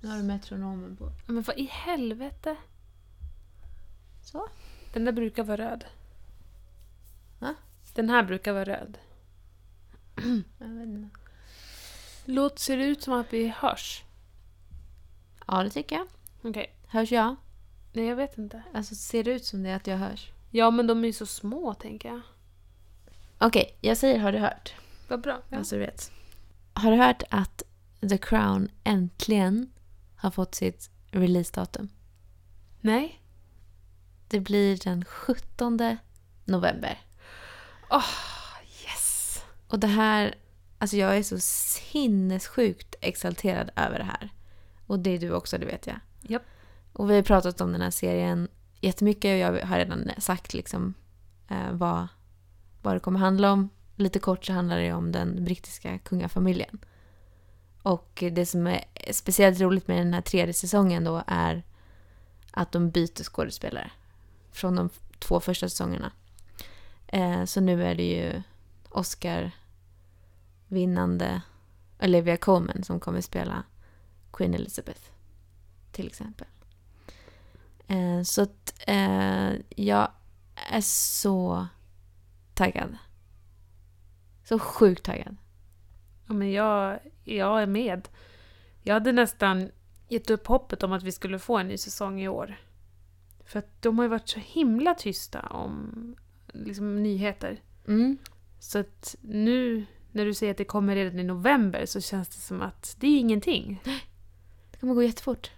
Nu har du metronomen på. Men vad i helvete? Så. Den där brukar vara röd. Va? Den här brukar vara röd. Jag vet inte. Låt, ser det ut som att vi hörs? Ja, det tycker jag. Okej. Hörs jag? Nej, jag vet inte. Alltså, ser det ut som det att jag hörs? Ja, men de är ju så små, tänker jag. Okej, jag säger har du hört? Vad bra. Ja. Alltså du vet. Har du hört att The Crown äntligen har fått sitt releasedatum? Nej? Det blir den 17 november. Yes! Och det här, alltså jag är så sinnessjukt exalterad över det här. Och det är du också, det vet jag. Japp. Och vi har pratat om den här serien jättemycket och jag har redan sagt liksom eh, vad, vad det kommer handla om. Lite kort så handlar det om den brittiska kungafamiljen. Och det som är speciellt roligt med den här tredje säsongen då är att de byter skådespelare från de två första säsongerna. Eh, så nu är det ju Oscar-vinnande Olivia Colman som kommer spela Queen Elizabeth till exempel. Eh, så att eh, jag är så taggad. Så sjukt taggad. Ja, men jag, jag är med. Jag hade nästan gett upp hoppet om att vi skulle få en ny säsong i år. För att de har ju varit så himla tysta om liksom, nyheter. Mm. Så att nu när du säger att det kommer redan i november så känns det som att det är ingenting. Det kommer gå jättefort.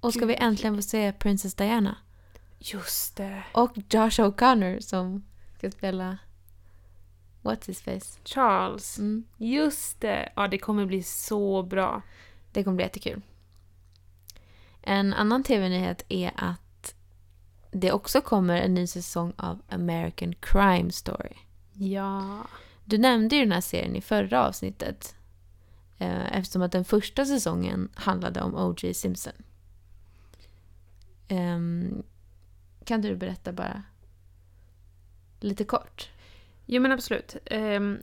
Och ska vi äntligen få se Princess Diana. Just det. Och Josh O'Connor som ska spela What's his face. Charles. Mm. Just det. Ja, det kommer bli så bra. Det kommer bli jättekul. En annan tv-nyhet är att det också kommer en ny säsong av American Crime Story. Ja. Du nämnde ju den här serien i förra avsnittet. eh, Eftersom att den första säsongen handlade om O.J. Simpson. Ehm, kan du berätta bara lite kort? Jo men absolut. Um,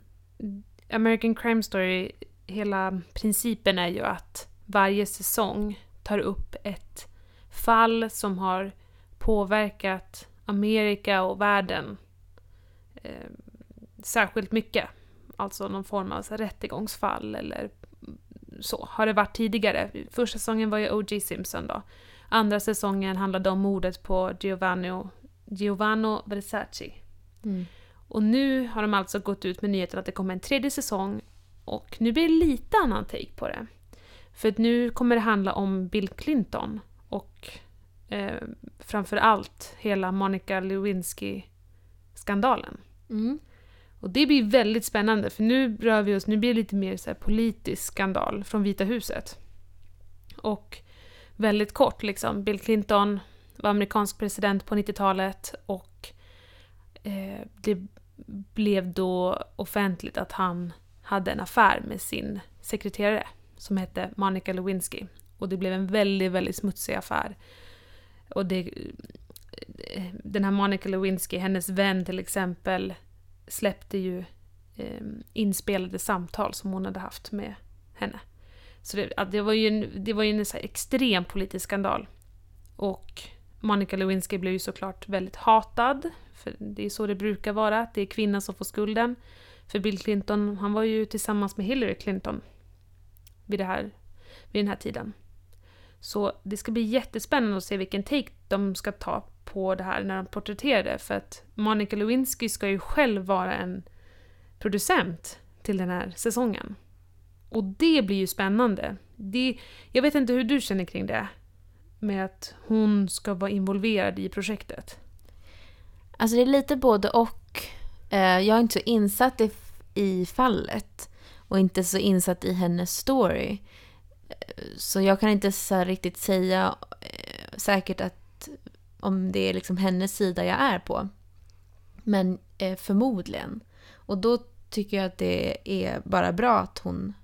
American Crime Story, hela principen är ju att varje säsong tar upp ett fall som har påverkat Amerika och världen eh, särskilt mycket. Alltså någon form av så här rättegångsfall eller så har det varit tidigare. Första säsongen var ju O.J. Simpson då. Andra säsongen handlade om mordet på Giovanni, Giovanni Versace. Mm. Och nu har de alltså gått ut med nyheten att det kommer en tredje säsong och nu blir det lite annan take på det. För att nu kommer det handla om Bill Clinton och eh, framför allt hela Monica Lewinsky-skandalen. Mm. Och det blir väldigt spännande för nu rör vi oss, nu blir det lite mer så politisk skandal från Vita huset. Och väldigt kort liksom, Bill Clinton var amerikansk president på 90-talet och eh, det blev då offentligt att han hade en affär med sin sekreterare som hette Monica Lewinsky. Och det blev en väldigt, väldigt smutsig affär. Och det, eh, den här Monica Lewinsky, hennes vän till exempel, släppte ju eh, inspelade samtal som hon hade haft med henne. Så det, det var ju en, det var ju en så här extrem politisk skandal. Och Monica Lewinsky blev ju såklart väldigt hatad, för det är så det brukar vara, att det är kvinnan som får skulden. För Bill Clinton, han var ju tillsammans med Hillary Clinton vid, det här, vid den här tiden. Så det ska bli jättespännande att se vilken take de ska ta på det här när de porträtterar det, för att Monica Lewinsky ska ju själv vara en producent till den här säsongen. Och det blir ju spännande. Det, jag vet inte hur du känner kring det, med att hon ska vara involverad i projektet. Alltså det är lite både och. Eh, jag är inte så insatt i, i fallet och inte så insatt i hennes story. Eh, så jag kan inte så riktigt säga eh, säkert att om det är liksom hennes sida jag är på. Men förmodligen. Och då tycker jag att det är bara bra att hon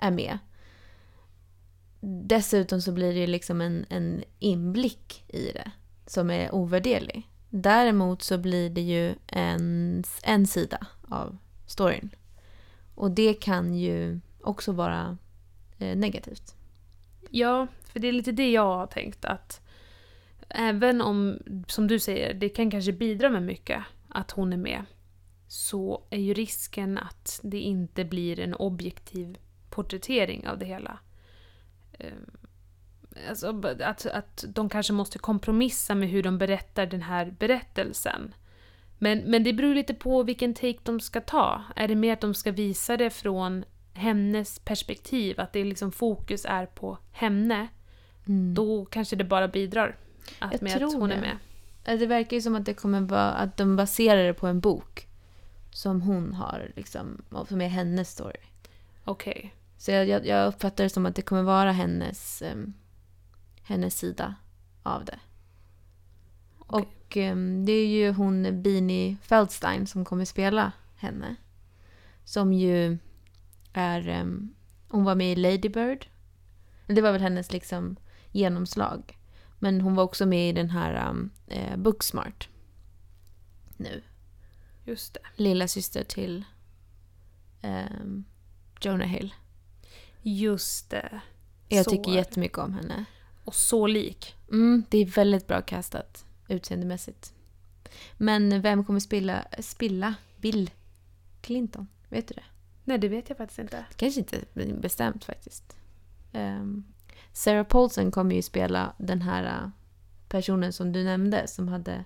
är med. Dessutom så blir det ju liksom en, en inblick i det som är ovärderlig. Däremot så blir det ju en, en sida av storyn. Och det kan ju också vara eh, negativt. Ja, för det är lite det jag har tänkt att även om, som du säger, det kan kanske bidra med mycket att hon är med, så är ju risken att det inte blir en objektiv porträttering av det hela. Ehm, Alltså, att, att de kanske måste kompromissa med hur de berättar den här berättelsen. Men, men det beror lite på vilken take de ska ta. Är det mer att de ska visa det från hennes perspektiv, att det liksom fokus är på henne, Mm. då kanske det bara bidrar att, Jag med att tror hon är det. med. Eh, Det verkar ju som att det kommer vara att de baserar det på en bok. Som hon har, liksom, som är hennes story. Okej. Så jag, jag, uppfattar det som att det kommer vara hennes, em, hennes sida av det. Okej. Och em, det är ju hon Beanie Feldstein som kommer spela henne. Som ju är... em, hon var med i Lady Bird. Det var väl hennes liksom genomslag. Men hon var också med i den här um, eh, Booksmart. Nu. Just det. Lilla syster till em, Jonah Hill. Just det. Jag Så tycker jättemycket om henne. Och så lik. Mm, det är väldigt bra castat utseendemässigt. Men vem kommer spela, spilla Bill Clinton? Vet du det? Nej, det vet jag faktiskt inte. Kanske inte bestämt faktiskt. Ehm, Sarah Paulson kommer ju spela den här äh, personen som du nämnde som hade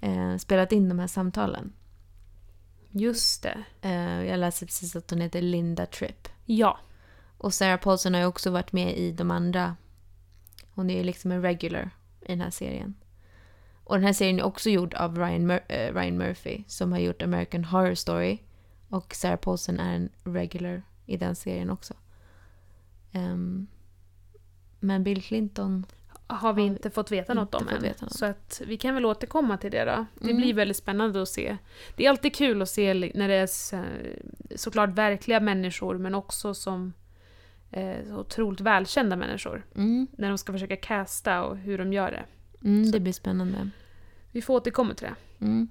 eh, spelat in de här samtalen. Just det. Eh, jag läste precis att hon heter Linda Tripp. Ja. Och Sarah Paulson har ju också varit med i de andra. Hon är ju liksom en regular i den här serien. Och den här serien är också gjord av Ryan, Mur- eh, Ryan Murphy som har gjort American Horror Story. Och Sarah Paulson är en regular i den serien också. Ehm, men Bill Clinton... Har vi Har inte fått veta något om än. något. Så att vi kan väl återkomma till det då. Det Mm. blir väldigt spännande att se. Det är alltid kul att se när det är så, såklart verkliga människor men också som eh, så otroligt välkända människor. Mm, När de ska försöka casta och hur de gör det. mm, det blir spännande. Vi får återkomma till det. Mm.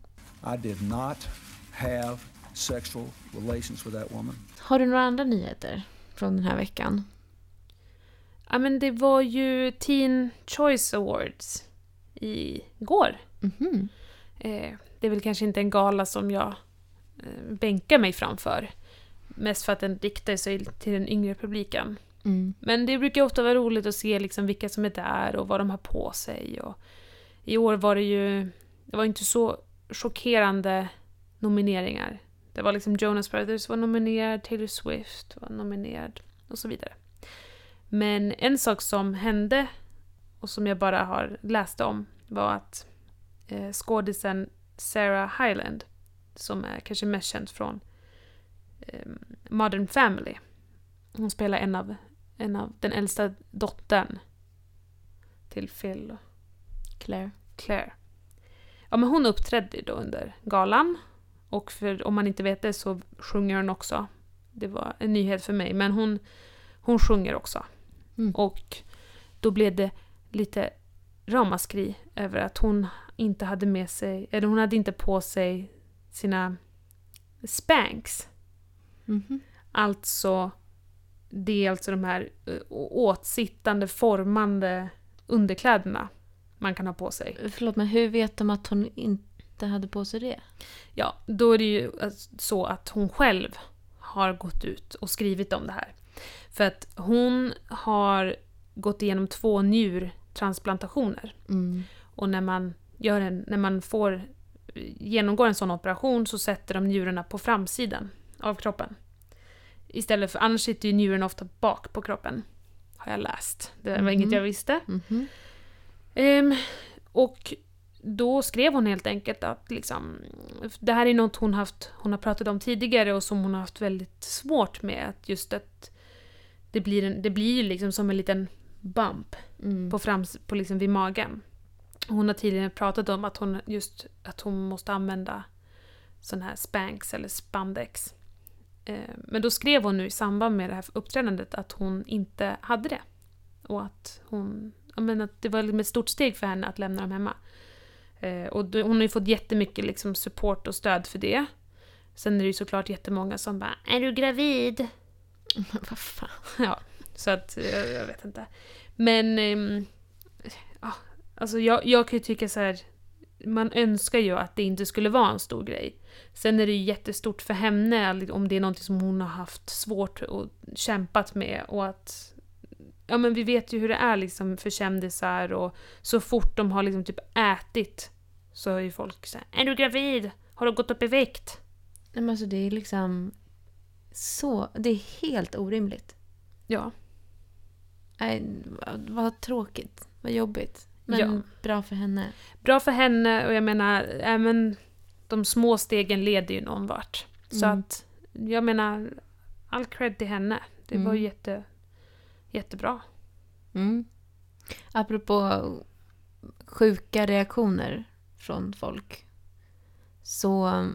I did not have sexual relations with that woman. Har du några andra nyheter från den här veckan? Ja men det var ju Teen Choice Awards igår. Mhm. Eh, det är väl kanske inte en gala som jag eh, bänkar mig framför. Mest för att den riktar sig till den yngre publiken. Mm. Men det brukar ofta vara roligt att se liksom vilka som är där och vad de har på sig. Och I år var det ju det var inte så chockerande nomineringar. Det var liksom Jonas Brothers var nominerad, Taylor Swift var nominerad och så vidare. Men en sak som hände och som jag bara har läst om var att eh, skådisen Sarah Hyland, som är kanske mest känd från Modern Family, hon spelar en av en av den äldsta dottern till Phil och Claire. Claire. Ja, men hon uppträdde då under galan. Och för, om man inte vet det så sjunger hon också. Det var en nyhet för mig, men hon, hon sjunger också. Mm. Och då blev det lite ramaskri över att hon inte hade med sig, eller hon hade inte på sig sina spanks. Mhm. Alltså, det är alltså de här eh, åtsittande, formande underkläderna man kan ha på sig. Förlåt, men hur vet de att hon inte hade på sig det? Ja, då är det ju alltså så att hon själv har gått ut och skrivit om det här. För att hon har gått igenom två njurtransplantationer. Mm. Och när man, gör en, när man får genomgår en sån operation så sätter de njurarna på framsidan av kroppen. Istället för, annars sitter ju njurarna ofta bak på kroppen. Har jag läst. Det var Mhm. inget jag visste. Mhm. Ehm, och då skrev hon helt enkelt att liksom, det här är något hon, haft, hon har pratat om tidigare och som hon har haft väldigt svårt med. Att just att det blir, en, det blir liksom som en liten bump Mm. på frams, på liksom vid magen. Hon har tidigare pratat om att hon just att hon måste använda sån här spanks eller spandex. Eh, men då skrev hon nu i samband med det här uppträdandet att hon inte hade det. Och att hon, jag menar, att det var liksom ett stort steg för henne att lämna dem hemma. Eh, och hon har ju fått jättemycket liksom support och stöd för det. Sen är det ju såklart jättemånga som bara “Är du gravid?” Men vad fan. Ja, Så att, jag, jag vet inte. Men, ehm, ja, alltså jag, jag kan ju tycka så här. Man önskar ju att det inte skulle vara en stor grej. Sen är det ju jättestort för henne om det är något som hon har haft svårt och kämpat med och att Ja men vi vet ju hur det är liksom för kändisar och så fort de har liksom typ ätit så är ju folk såhär Är du gravid? Har du gått upp i vikt? Nej, men alltså det är liksom så... Det är helt orimligt. Ja. Nej, vad, vad tråkigt. Vad jobbigt. Men Ja. bra för henne. Bra för henne och jag menar, även de små stegen leder ju någon vart. Så Mm. att, jag menar, all cred till henne. Det var Mm. jätte, jättebra. Mm. Apropå sjuka reaktioner från folk. Så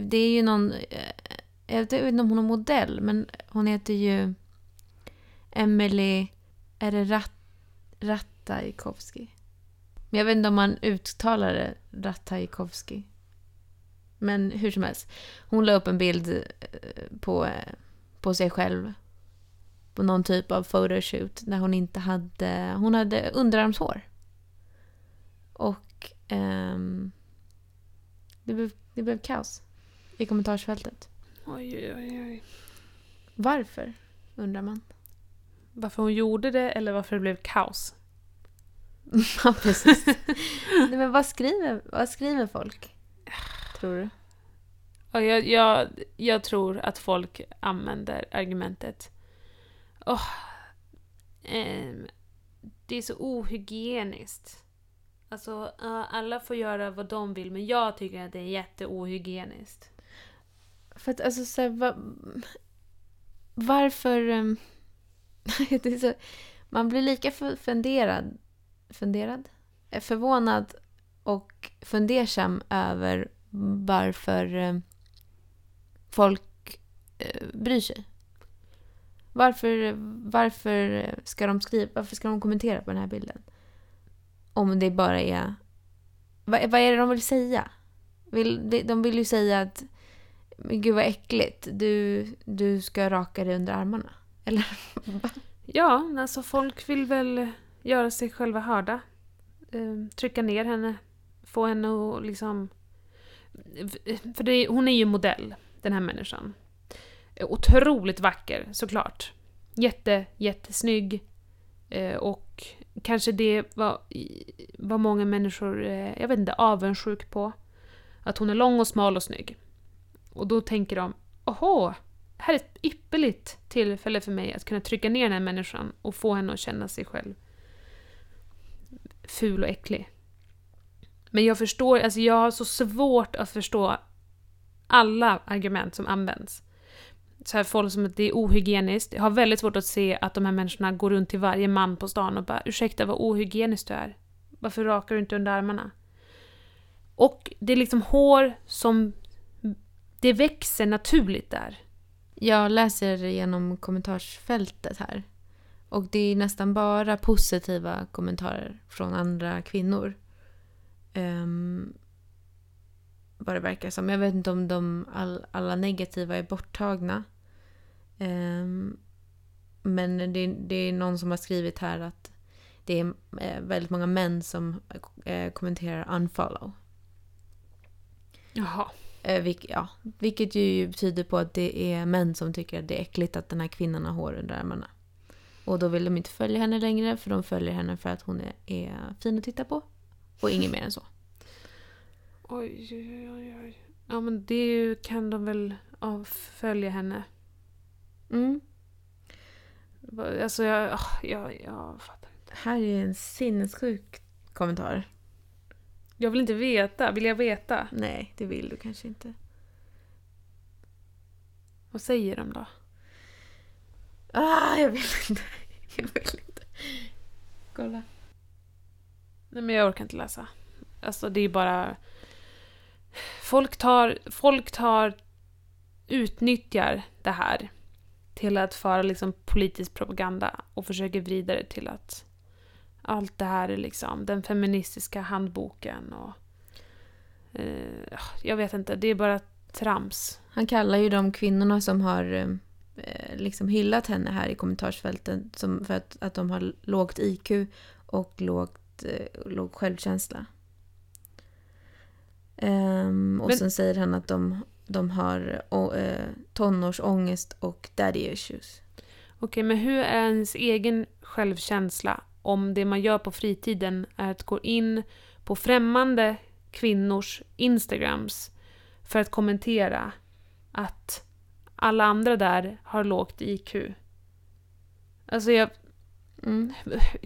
det är ju någon... eh, Jag vet inte om hon är modell, men hon heter ju Emily... Är det Rat, Ratajkowski? Men jag vet inte om man uttalar det Ratajkowski. Men hur som helst. Hon la upp en bild eh, på, eh, på sig själv på någon typ av photoshoot där hon inte hade... Hon hade underarmshår. Och ehm, det, blev, det blev kaos i kommentarsfältet. Oj, oj, oj, oj. Varför, undrar man. Varför hon gjorde det eller varför det blev kaos? ja, precis. Nej, men vad skriver, vad skriver folk? Tror du? Ja, jag, jag, jag tror att folk använder argumentet Åh, ehm, det är så ohygieniskt. Alltså, alla får göra vad de vill, men jag tycker att det är jätteohygieniskt. För att alltså så här, va, varför... är så, man blir lika funderad, funderad? Förvånad och fundersam över varför eh, folk eh, bryr sig. Varför, varför ska de skriva, varför ska de kommentera på den här bilden? Om det bara är... Vad, vad är det de vill säga? Vill, de vill ju säga att men gud vad äckligt. Du, du ska raka dig under armarna. Eller? Ja, alltså folk vill väl göra sig själva hörda. Ehm, trycka ner henne. Få henne att liksom... För det, hon är ju modell, den här människan. Otroligt vacker, såklart. Jätte, jättesnygg. Ehm, och kanske det var, var många människor, eh, jag vet inte, avundsjuk på. Att hon är lång och smal och snygg. Och då tänker de, åhå, här är ett ypperligt tillfälle för mig att kunna trycka ner den här människan och få henne att känna sig själv ful och äcklig. Men jag förstår, alltså jag har så svårt att förstå alla argument som används. Så här folk som att det är ohygieniskt. Jag har väldigt svårt att se att de här människorna går runt till varje man på stan och bara ursäkta vad ohygieniskt du är. Varför rakar du inte under armarna? Och det är liksom hår som det växer naturligt där. Jag läser genom kommentarsfältet här. Och det är nästan bara positiva kommentarer från andra kvinnor. Um, vad det verkar som. Jag vet inte om de all, alla negativa är borttagna. Ehm, men det, det är någon som har skrivit här att det är eh, väldigt många män som eh, kommenterar unfollow. Jaha. Eh, vilk, ja, vilket ju tyder på att det är män som tycker att det är äckligt att den här kvinnan har hår under armarna. Och då vill de inte följa henne längre för de följer henne för att hon är, är fin att titta på. Och inget mer än så. Oj, oj, oj, oj. Ja, men det ju- kan de väl avfölja henne. Mm. Alltså, jag, ah, jag, jag fattar inte. Här är en sinnessjuk kommentar. Jag vill inte veta. Vill jag veta? Nej, det vill du kanske inte. Vad säger de då? Ah, jag vill inte. Jag vill inte. Kolla. Nej, men jag orkar inte läsa. Alltså, det är bara... Folk tar... Folk tar... Utnyttjar det här till att föra liksom politisk propaganda och försöker vrida det till att allt det här är liksom den feministiska handboken och... Eh, jag vet inte, det är bara trams. Han kallar ju de kvinnorna som har eh, liksom hyllat henne här i kommentarsfälten som för att, att de har lågt IQ och lågt, eh, låg självkänsla. Ehm, och Men- sen säger han att de, de har eh, tonårsångest och daddy issues. Okej, men hur är ens egen självkänsla om det man gör på fritiden är att gå in på främmande kvinnors Instagrams för att kommentera att alla andra där har lågt IQ? Alltså, jag, Mm,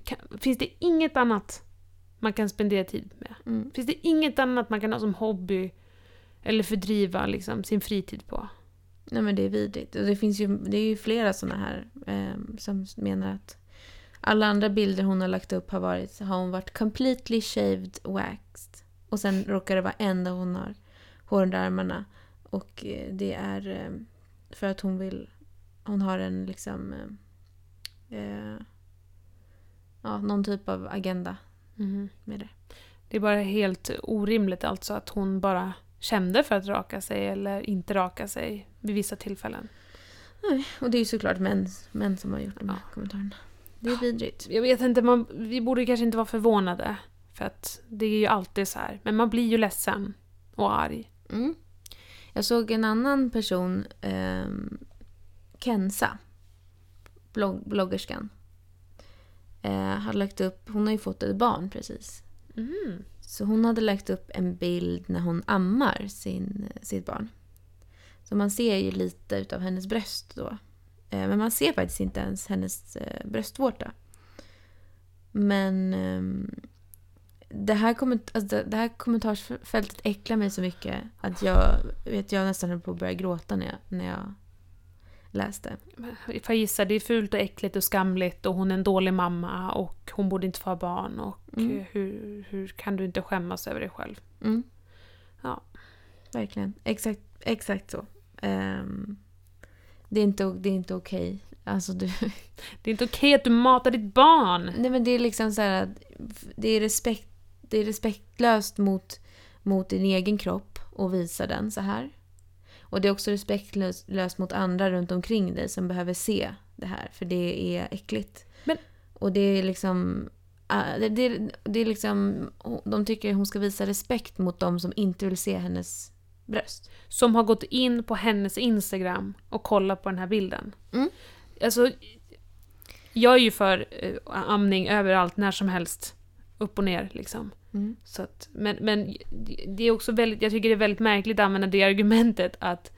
kan, finns det inget annat man kan spendera tid med? mm. Finns det inget annat man kan ha som hobby eller fördriva liksom, sin fritid på? Nej men det är vidrigt. Och det finns ju, det är ju flera sådana här ehm, som menar att alla andra bilder hon har lagt upp har varit, har hon varit completely shaved waxed. Och sen råkar det vara en där hon har hår under armarna. Och eh, det är ehm, för att hon vill, hon har en liksom, eh, eh, ja någon typ av agenda med det. Det är bara helt orimligt alltså att hon bara kände för att raka sig eller inte raka sig vid vissa tillfällen. Och det är ju såklart män, män som har gjort de här kommentarerna. Det är vidrigt. Jag vet inte, man, vi borde kanske inte vara förvånade. För att det är ju alltid så här. Men man blir ju ledsen och arg. Mm. Jag såg en annan person, ehm, Kenza, blogg, bloggerskan. Eh, hade lagt upp, hon har ju fått ett barn precis. Mm. Så hon hade lagt upp en bild när hon ammar sin, sitt barn. Så man ser ju lite utav hennes bröst då. Eh, men man ser faktiskt inte ens hennes eh, bröstvårta. Men ehm, det, här komment- alltså det, här kommentarsfältet äcklar mig så mycket att jag, vet, jag nästan höll på att börja gråta när jag, när jag läste. Får jag gissa, det är fult och äckligt och skamligt och hon är en dålig mamma och hon borde inte få ha barn och Mm. hur, hur kan du inte skämmas över dig själv? Mm. Ja. Verkligen. Exakt, exakt så. Ehm, det är inte, det är inte okej. Alltså du, Det är inte okej att du matar ditt barn! Nej men det är liksom så här att det är, respekt, det är respektlöst mot, mot din egen kropp att visa den så här. Och det är också respektlöst mot andra runt omkring dig som behöver se det här för det är äckligt. Men- Och det är liksom ah, det, det, det är liksom de tycker hon ska visa respekt mot de som inte vill se hennes bröst. Som har gått in på hennes Instagram och kollat på den här bilden. Mm. Alltså, jag är ju för eh, amning överallt, när som helst. Upp och ner liksom. Mm. Så att, men, men det är också väldigt, jag tycker det är väldigt märkligt att använda det argumentet att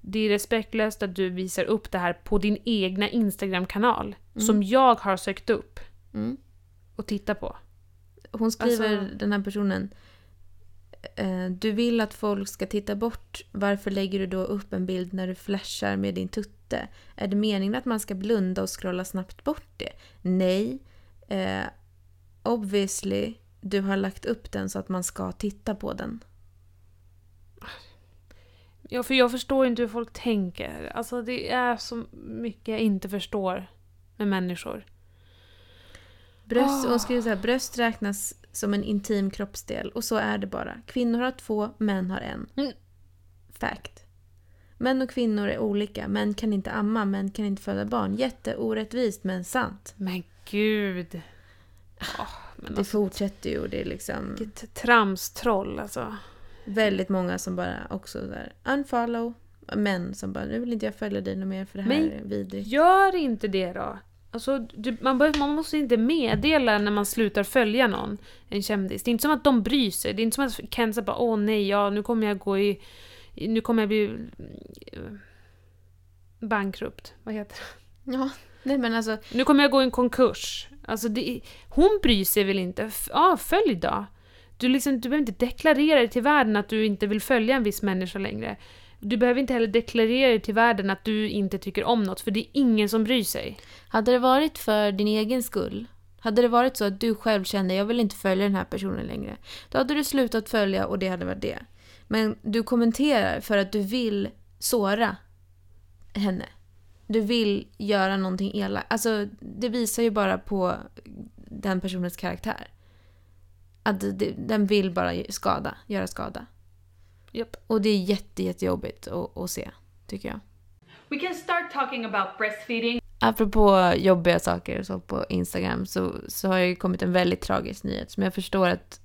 det är respektlöst att du visar upp det här på din egna Instagram-kanal. Mm. Som jag har sökt upp Mm. och tittat på. Hon skriver, Alltså- den här personen, eh, du vill att folk ska titta bort. Varför lägger du då upp en bild när du flashar med din tutte? Är det meningen att man ska blunda och scrolla snabbt bort det? Nej. Obviously, du har lagt upp den så att man ska titta på den. Ja, för jag förstår inte hur folk tänker. Alltså det är så mycket jag inte förstår med människor. Bröst, Ah. Hon skriver så här, bröst räknas som en intim kroppsdel och så är det bara. Kvinnor har två, män har en. Mm. Fact. Män och kvinnor är olika. Män kan inte amma, män kan inte föda barn. Jätteorättvist men sant. Men gud. Åh, men Det alltså, fortsätter ju och det är liksom vilket tramstroll alltså. väldigt många som bara också där unfollow. Män som bara, nu vill inte jag följa dig mer för det här Men- är vidrigt. Gör inte det då. Alltså, du, man, bör, man måste inte meddela när man slutar följa någon, en kändis. Det är inte som att de bryr sig. Det är inte som att Ken säger bara åh nej, ja, nu kommer jag gå i... Nu kommer jag bli... eh, Bankrupt. Vad heter det? Ja, nej men alltså. Nu kommer jag gå i en konkurs. Alltså det, hon bryr sig väl inte? Ja, följ då. Du, liksom, du behöver inte deklarera det till världen att du inte vill följa en viss människa längre. Du behöver inte heller deklarera det till världen att du inte tycker om något, för det är ingen som bryr sig. Hade det varit för din egen skull, hade det varit så att du själv kände jag vill inte följa den här personen längre, då hade du slutat följa och det hade varit det. Men du kommenterar för att du vill såra henne. Du vill göra någonting elakt. Alltså, det visar ju bara på den personens karaktär. Att det, den vill bara skada, göra skada. Japp. Och det är jätte, jättejobbigt att, att se, tycker jag. We can start talking about breastfeeding. Apropå jobbiga saker och så på Instagram så, så har det ju kommit en väldigt tragisk nyhet som jag förstår att...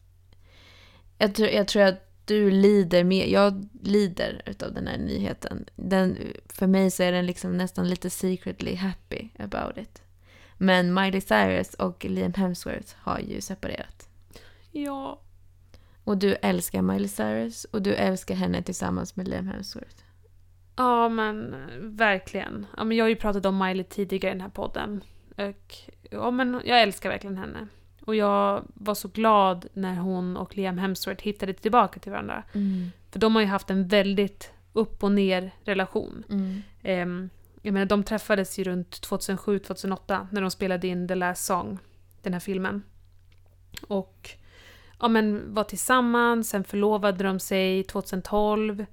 Jag tror, jag tror att du lider med. Jag lider utav den här nyheten. Den, för mig så är den liksom nästan lite secretly happy about it. Men Miley Cyrus och Liam Hemsworth har ju separerat. Ja. Och du älskar Miley Cyrus och du älskar henne tillsammans med Liam Hemsworth. Ja, men verkligen. Ja, men jag har ju pratat om Miley tidigare i den här podden. Och, ja, men jag älskar verkligen henne. Och jag var så glad när hon och Liam Hemsworth hittade tillbaka till varandra. För de har ju haft en väldigt upp och ner relation. Mm. Ehm, jag menar, de träffades ju runt 2007-2008 när de spelade in The Last Song, den här filmen. Och ja, men var tillsammans, sen förlovade de sig 2012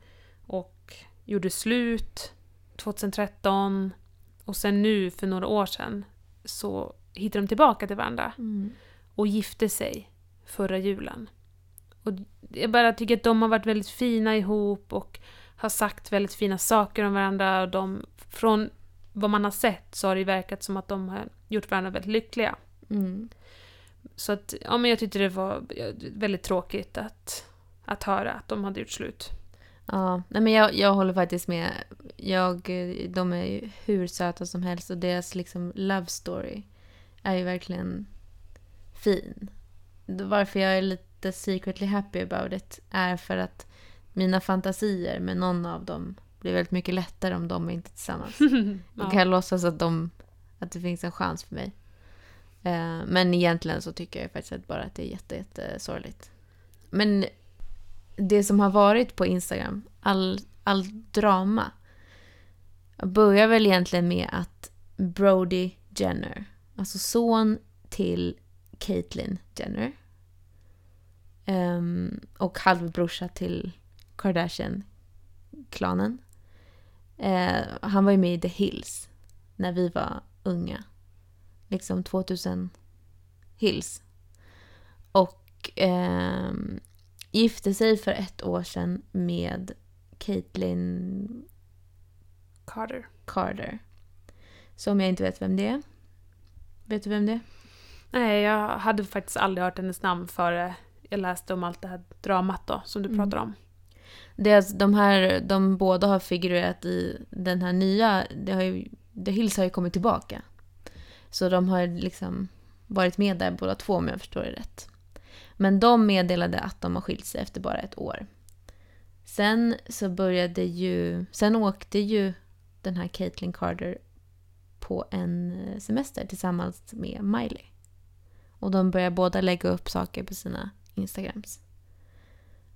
och gjorde slut 2013. Och sen nu, för några år sedan, så hittade de tillbaka till varandra Mm. Och gifte sig förra julen. Och jag bara tycker att de har varit väldigt fina ihop och har sagt väldigt fina saker om varandra. Och de, från vad man har sett så har det verkat som att de har gjort varandra väldigt lyckliga. Mm. Så att, ja men jag tyckte det var väldigt tråkigt att, att höra att de hade gjort slut. Ja, nej men jag, jag håller faktiskt med. Jag, de är ju hur söta som helst och deras liksom love story är ju verkligen fin. Varför jag är lite secretly happy about it är för att mina fantasier med någon av dem blir väldigt mycket lättare om de är inte är tillsammans. Då kan jag låtsas att, de, att det finns en chans för mig. Eh, men egentligen så tycker jag faktiskt bara att det är jätte, jätte sorgligt. Men det som har varit på Instagram, all, all drama, börjar väl egentligen med att Brody Jenner, alltså son till Caitlyn Jenner ehm, och halvbrorsa till Kardashian-klanen. Eh, han var ju med i The Hills när vi var unga. Liksom 2000 Hills. Och ehm, gifte sig för ett år sedan med Caitlyn Carter. Carter. Som jag inte vet vem det är. Vet du vem det är? Nej, jag hade faktiskt aldrig hört hennes namn före jag läste om allt det här dramat då, som du Mm. pratar om. Det är alltså, de här, de båda har figurerat i den här nya, det har ju, The Hills har ju kommit tillbaka. Så de har liksom varit med där båda två om jag förstår det rätt. Men de meddelade att de har skilt sig efter bara ett år. Sen så började ju, sen åkte ju den här Caitlyn Carter på en eh, semester tillsammans med Miley. Och de börjar båda lägga upp saker på sina Instagrams.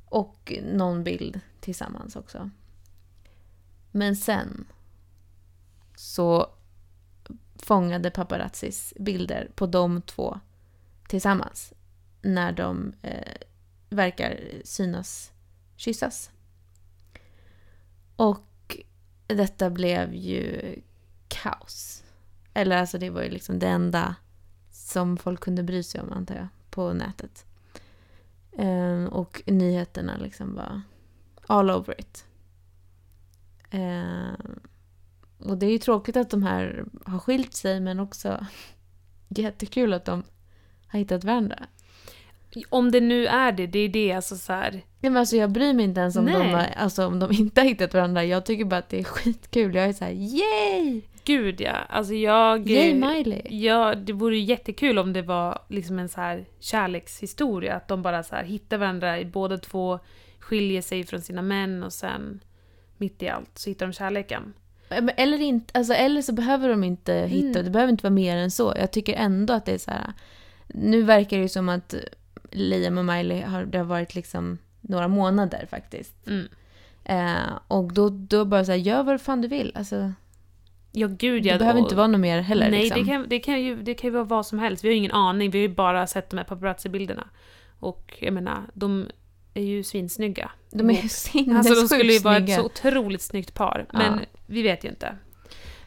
Och någon bild tillsammans också. Men sen så fångade paparazzis bilder på de två tillsammans när de eh, verkar synas kyssas. Och detta blev ju kaos. Eller alltså det var ju liksom det enda som folk kunde bry sig om antar jag på nätet. Eh, och nyheterna liksom var all over it. Eh, och det är ju tråkigt att de här har skilt sig men också jättekul att de har hittat varandra. Om det nu är det, det är det alltså så här. Nej, men alltså jag bryr mig inte ens om de, har, alltså, om de inte har hittat varandra. Jag tycker bara att det är skitkul. Jag är så här, yay! Gud ja, alltså jag... Yay Miley! Ja, det vore ju jättekul om det var liksom en så här kärlekshistoria. Att de bara så här hittar varandra, båda två skiljer sig från sina män och sen mitt i allt så hittar de kärleken. Eller, inte, alltså, eller så behöver de inte hitta, Mm. det behöver inte vara mer än så. Jag tycker ändå att det är så här. Nu verkar det ju som att Liam och Miley har, det har varit liksom några månader faktiskt. Mm. Eh, och då, då bara så här, gör vad fan du vill. Alltså, Ja, gud ja. det behöver och- inte vara något mer heller. Nej, liksom. det, kan, det, kan ju, det kan ju vara vad som helst. Vi har ju ingen aning. Vi har ju bara sett de här paparazzi-bilderna. Och jag menar, de är ju svinsnygga. De är ju sinnessjukt Alltså de skulle ju vara ett så otroligt snyggt par. Men Ja. vi vet ju inte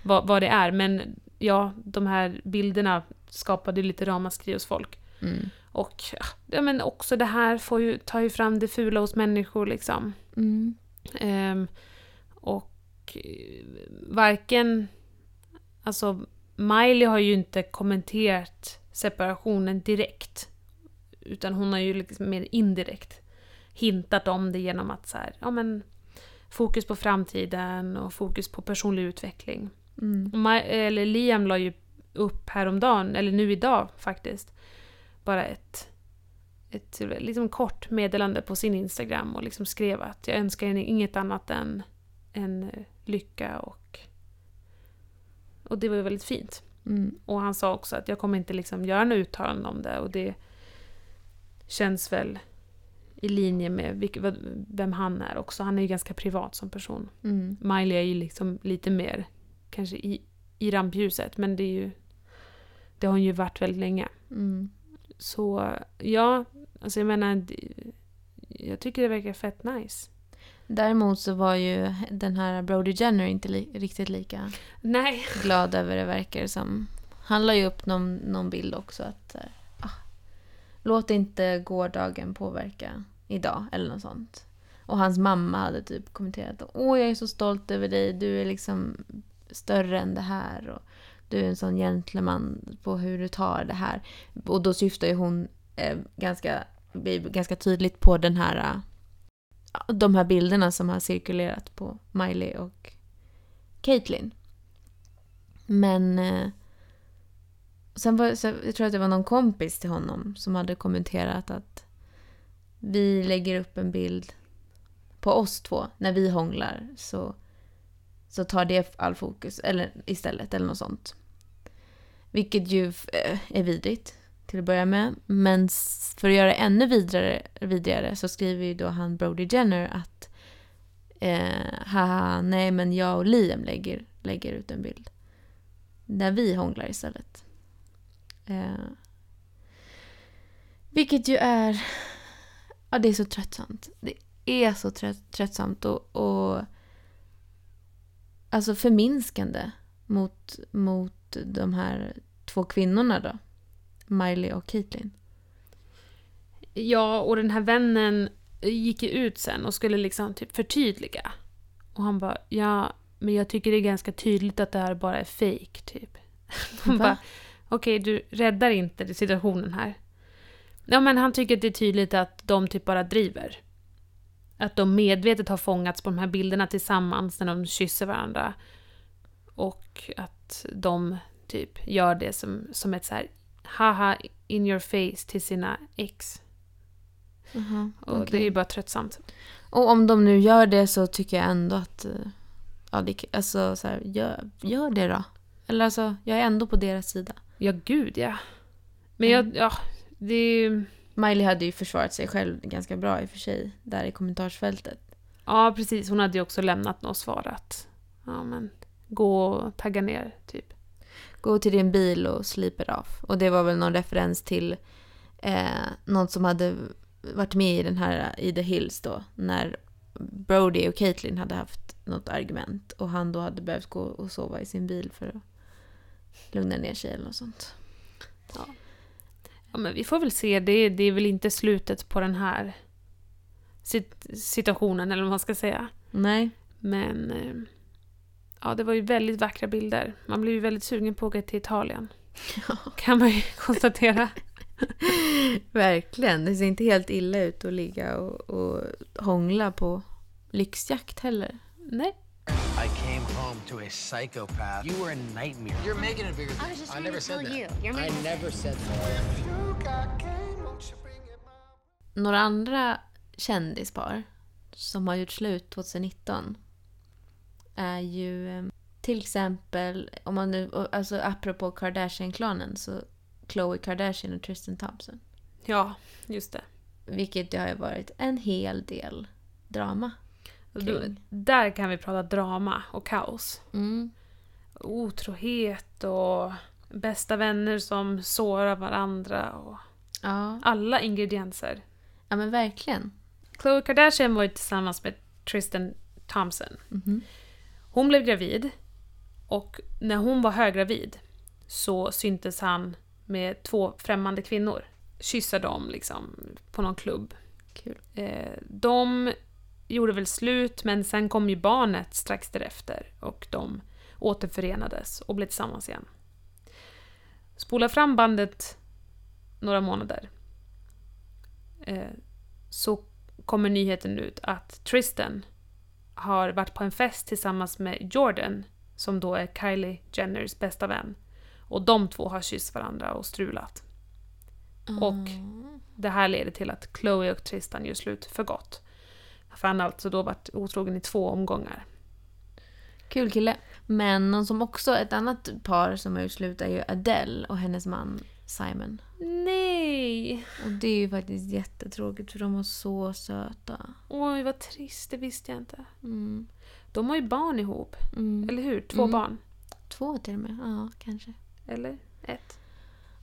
vad, vad det är. Men ja, de här bilderna skapade ju lite ramaskri hos folk. Mm. Och ja, men också det här får ju, tar ju fram det fula hos människor liksom. Mm. Ehm, och Och eh, varken... Alltså, Miley har ju inte kommenterat separationen direkt. Utan hon har ju liksom mer indirekt hintat om det genom att så här, ja men fokus på framtiden och fokus på personlig utveckling. Mm. Ma- eller Liam la ju upp häromdagen, eller nu idag faktiskt, bara ett, ett liksom kort meddelande på sin Instagram och liksom skrev att jag önskar henne inget annat än, än lycka och... Och det var ju väldigt fint. Mm. Och han sa också att jag kommer inte liksom göra några uttalanden om det och det känns väl i linje med vem han är också. Han är ju ganska privat som person. Mm. Miley är ju liksom lite mer kanske i, i rampljuset men det är ju det har hon ju varit väldigt länge. Mm. Så ja, alltså jag menar jag tycker det verkar fett nice. Däremot så var ju den här Brody Jenner inte li- riktigt lika Nej. glad över det verkar det som. Han la ju upp någon, någon bild också att här, ah, låt inte gårdagen påverka idag eller något sånt. Och hans mamma hade typ kommenterat åh jag är så stolt över dig, du är liksom större än det här och du är en sån gentleman på hur du tar det här. Och då syftar ju hon eh, ganska, ganska tydligt på den här eh, de här bilderna som har cirkulerat på Miley och Caitlyn. Men eh, sen var så jag tror att det var någon kompis till honom som hade kommenterat att vi lägger upp en bild på oss två när vi hånglar så, så tar det all fokus eller istället eller något sånt. Vilket ju eh, är vidrigt till att börja med. Men för att göra det ännu vidare, vidare så skriver ju då han Brody Jenner att eh, haha, nej men jag och Liam lägger, lägger ut en bild. Där vi hånglar istället. Eh, vilket ju är... Ja, det är så tröttsamt. Det är så trött, tröttsamt och, och... Alltså förminskande mot, mot de här två kvinnorna då. Miley och Caitlyn. Ja, och den här vännen gick ju ut sen och skulle liksom typ förtydliga. Och han bara, ja, men jag tycker det är ganska tydligt att det här bara är fake typ. Hon bara, okej, du räddar inte situationen här. Ja, men han tycker att det är tydligt att de typ bara driver. Att de medvetet har fångats på de här bilderna tillsammans när de kysser varandra. Och att de typ gör det som, som ett så här haha in your face till sina ex. Jaha, Och okej. det är ju bara tröttsamt. Och om de nu gör det så tycker jag ändå att... eh, Ja, det, alltså så här, gör, gör det då. Eller alltså, jag är ändå på deras sida. Ja, gud ja. Men jag, ja, det är ju... Miley hade ju försvarat sig själv ganska bra i och för sig, där i kommentarsfältet. Ja, precis. Hon hade ju också lämnat något svar att ja, men, gå och tagga ner, typ. Gå till din bil och sleep it off. Och det var väl någon referens till eh, något som hade varit med i den här i The Hills då. När Brody och Caitlyn hade haft något argument och han då hade behövt gå och sova i sin bil för att lugna ner sig eller något sånt. Ja, men vi får väl se. Det, det är väl inte slutet på den här sit- situationen, eller vad man ska säga. Nej. Men eh, ja, det var ju väldigt vackra bilder. Man blev ju väldigt sugen på att åka till Italien. Kan man ju konstatera. Verkligen. Det ser inte helt illa ut att ligga och, och hångla på lyxjakt heller. Nej. I came home to a psychopath. You were a nightmare. You're making it bigger. I was just I never to said tell that. you. You're I never said that. Några andra kändispar som har gjort slut 2019 är ju eh, till exempel, om man nu, alltså apropå Kardashian-klanen, så Khloe Kardashian och Tristan Thompson. Ja, just det. Vilket det har ju varit en hel del drama kring. där kan vi prata drama och kaos. Mm. Otrohet och bästa vänner som sårar varandra och Ja. alla ingredienser. ja, men verkligen. Khloe Kardashian var ju tillsammans med Tristan Thompson. Mhm. Hon blev gravid och när hon var höggravid så syntes han med två främmande kvinnor. Kyssa dem liksom på någon klubb. Kul. Eh, de gjorde väl slut, men sen kom ju barnet strax därefter och de återförenades och blev tillsammans igen. Spola fram bandet några månader. Eh, så kommer nyheten ut att Tristan har varit på en fest tillsammans med Jordan, som då är Kylie Jenners bästa vän. Och de två har kysst varandra och strulat. Och det här leder till att Chloe och Tristan gör slut för gott. För han har alltså då varit otrogen i två omgångar. Kul kille. Men någon som också, ett annat par som har gjort slut är ju Adele och hennes man Simon. Nej! Och det är ju faktiskt jättetråkigt för de var så söta. Oj, vad trist. Det visste jag inte. Mm. De har ju barn ihop. Mm. Eller hur? Två Mm. barn. Två till och med, ja kanske. Eller ett.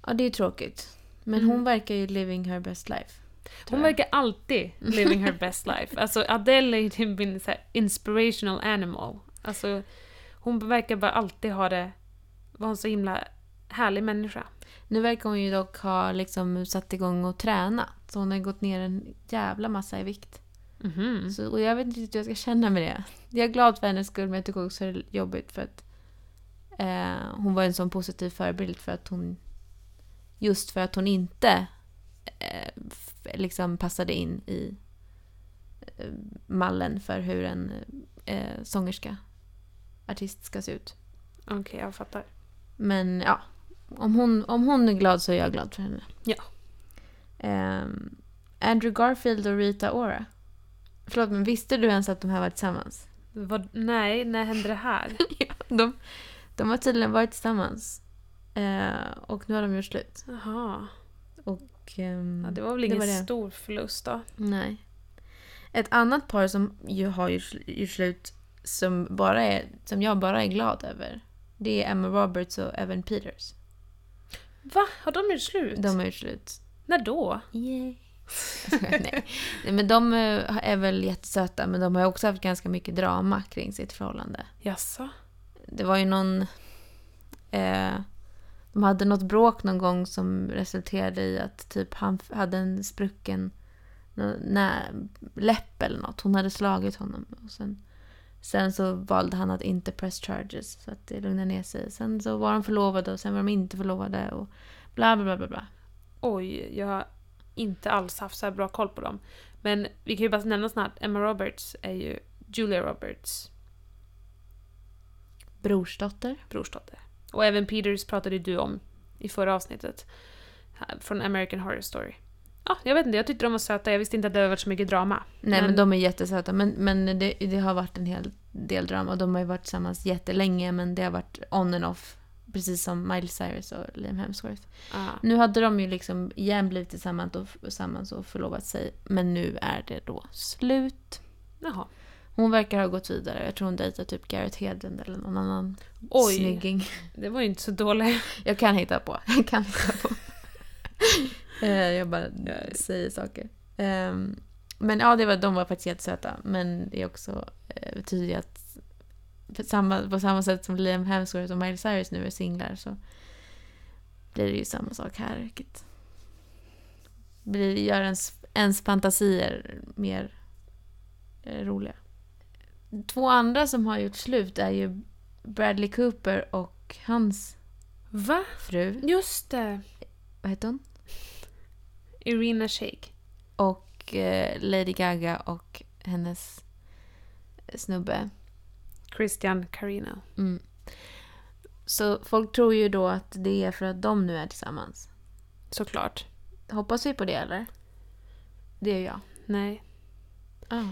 Ja, det är tråkigt. Men Mm. hon verkar ju living her best life. Hon verkar alltid living her best life. Alltså Adele är ju en så inspirational animal. Alltså, hon verkar bara alltid ha det... Vara en så himla härlig människa. Nu verkar hon ju dock ha liksom satt igång och träna. Så hon har gått ner en jävla massa i vikt. Mhm. Så, och jag vet inte riktigt hur jag ska känna med det. Jag är glad för hennes skull men jag tycker också det är jobbigt för att eh, hon var en sån positiv förebild för att hon just för att hon inte eh, liksom passade in i eh, mallen för hur en eh, sångerska, artist ska se ut. Okej, jag fattar. Men ja, om hon, om hon är glad så är jag glad för henne. Ja. Ehm, Andrew Garfield och Rita Ora. Förlåt, men visste du ens att de här var tillsammans? Vad, nej, när hände det här? De, de har tydligen varit tillsammans. Eh, och nu har de gjort slut. Jaha. Och, ehm, Ja, det var väl ingen var stor förlust då? Nej. Ett annat par som ju har gjort, gjort slut som, bara är, som jag bara är glad över. Det är Emma Roberts och Evan Peters. Va? Har de gjort slut? De har gjort slut. När då? Yay. Nej. Nej, men de eh, är väl jättesöta men de har också haft ganska mycket drama kring sitt förhållande. Jaså? Det var ju någon... Eh, de hade något bråk någon gång som resulterade i att typ han hade en sprucken nä, läpp eller något. Hon hade slagit honom. Och sen, sen så valde han att inte press charges så att det lugnade ner sig. Sen så var de förlovade och sen var de inte förlovade och bla bla bla bla. bla. Oj, jag har inte alls haft så här bra koll på dem. Men vi kan ju bara nämna snabbt, Emma Roberts är ju Julia Roberts Brorsdotter. brorsdotter. Och även Peters pratade du om i förra avsnittet. Från American Horror Story. Ja, jag vet inte, jag tyckte de var söta. Jag visste inte att det hade varit så mycket drama. Nej men, de är jättesöta. Men, men det, det har varit en hel del drama. De har ju varit tillsammans jättelänge men det har varit on and off. Precis som Miley Cyrus och Liam Hemsworth. Ja. Nu hade de ju liksom igen blivit tillsammans och, tillsammans och förlovat sig. Men nu är det då slut. Jaha. Hon verkar ha gått vidare. Jag tror hon dejtar typ Gareth Hedlund eller någon annan Oj. snygging. Det var ju inte så dåligt. Jag kan hitta på. Jag kan hitta på. Eh, jag bara säger saker. Ehm, men ja, det var, de var faktiskt jättesöta. Men det är också eh, betyder att samma, på samma sätt som Liam Hemsworth och Miley Cyrus nu är singlar så blir det ju samma sak här. Vilket blir, gör ens, ens fantasier mer eh, roliga. Två andra som har gjort slut är ju Bradley Cooper och hans Va? fru. Just det. Vad heter hon? Irina Shayk. Och eh, Lady Gaga och hennes snubbe. Christian Carino. Mm. Så folk tror ju då att det är för att de nu är tillsammans. Såklart. Hoppas vi på det eller? Det gör jag. Nej. Ah.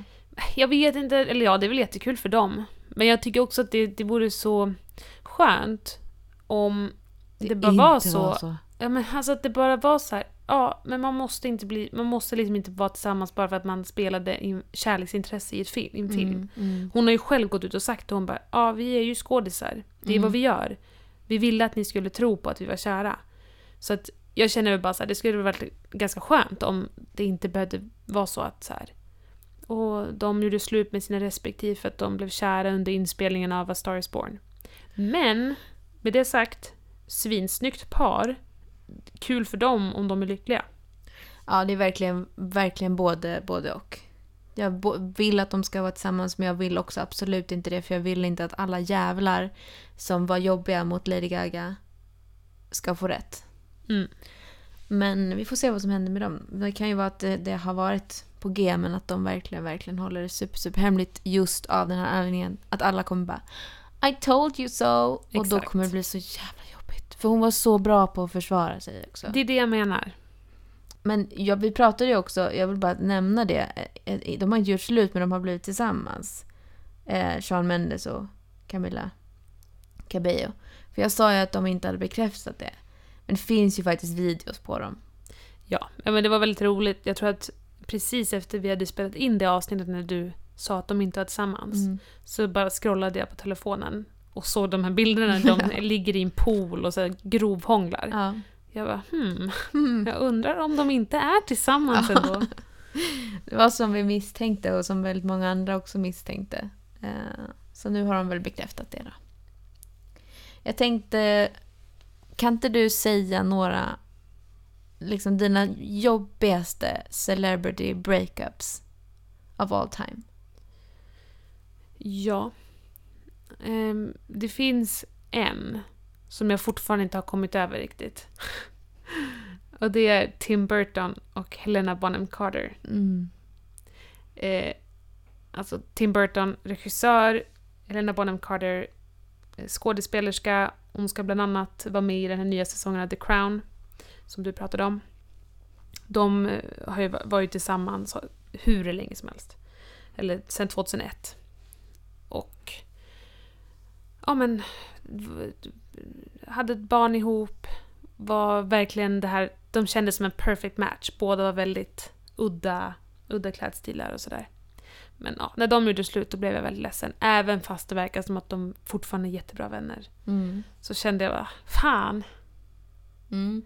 Jag vet inte, eller ja, det är väl jättekul för dem. Men jag tycker också att det, det vore så skönt om det, bara var så. Ja men alltså att det bara var så här. Ja, men man måste inte bli, man måste liksom inte vara tillsammans bara för att man spelade in kärleksintresse i, ett film, en film. Mm, mm. Hon har ju själv gått ut och sagt det, hon bara ja vi är ju skådisar. Det är Mm. vad vi gör. Vi ville att ni skulle tro på att vi var kära. Så att jag känner väl bara så här, det skulle varit ganska skönt om det inte behövde vara så att så här. Och de gjorde slut med sina respektive för att de blev kära under inspelningen av A Star Is Born. Men, med det sagt, svinsnyggt par. Kul för dem om de är lyckliga. Ja, det är verkligen, verkligen både, både och. Jag vill att de ska vara tillsammans men jag vill också absolut inte det för jag vill inte att alla jävlar som var jobbiga mot Lady Gaga ska få rätt. Mm. Men vi får se vad som händer med dem. Det kan ju vara att det, det har varit på G men att de verkligen, verkligen håller det super, super hemligt just av den här anledningen. Att alla kommer bara I told you so! Och då Exakt. kommer det bli så jävla. För hon var så bra på att försvara sig också. Det är det jag menar. Men ja, vi pratade ju också, jag vill bara nämna det. eh, eh, De har inte gjort slut men de har blivit tillsammans. Eh, Sean Mendes och Camila Cabello. För jag sa ju att de inte hade bekräftat det. Men det finns ju faktiskt videos på dem. Ja, ja, men det var väldigt roligt. Jag tror att precis efter vi hade spelat in det avsnittet när du sa att de inte var tillsammans, Mm. så bara scrollade jag på telefonen och såg de här bilderna de ligger i en pool och så grovhånglar. Ja. Jag bara hmm, jag undrar om de inte är tillsammans ändå. Det var som vi misstänkte och som väldigt många andra också misstänkte. Eh, Så nu har de väl bekräftat det då. Jag tänkte, kan inte du säga några, liksom dina jobbigaste celebrity breakups of all time? Ja. Ehm, det finns en som jag fortfarande inte har kommit över riktigt. och det är Tim Burton och Helena Bonham Carter. Mm. Eh, alltså Tim Burton, regissör, Helena Bonham Carter, eh, skådespelerska. Hon ska bland annat vara med i den här nya säsongen av The Crown, som du pratade om. De eh, har ju va- varit tillsammans hur länge som helst. Eller sedan 2001. Ja men... Hade ett barn ihop. Var verkligen det här... De kändes som en perfect match. Båda var väldigt udda, udda klädstilar och sådär. Men ja, när de gjorde slut då blev jag väldigt ledsen. Även fast det verkar som att de fortfarande är jättebra vänner. Mm. Så kände jag bara, fan. Mm.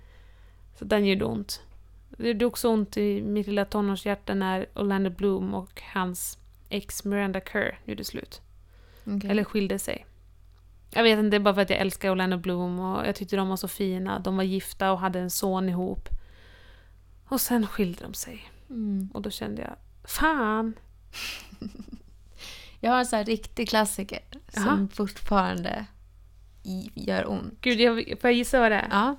Så den gjorde ont. Det gjorde också ont i mitt lilla tonårshjärta när Orlando Bloom och hans ex Miranda Kerr gjorde slut. Okej. Eller skilde sig. Jag vet inte, det är bara för att jag älskar Orlando Bloom och jag tyckte de var så fina. De var gifta och hade en son ihop. Och sen skilde de sig. Mm. Och då kände jag, fan. Jag har en sån här riktig klassiker som Jaha. fortfarande gör ont. Gud, jag, får jag gissa vad det är? Ja.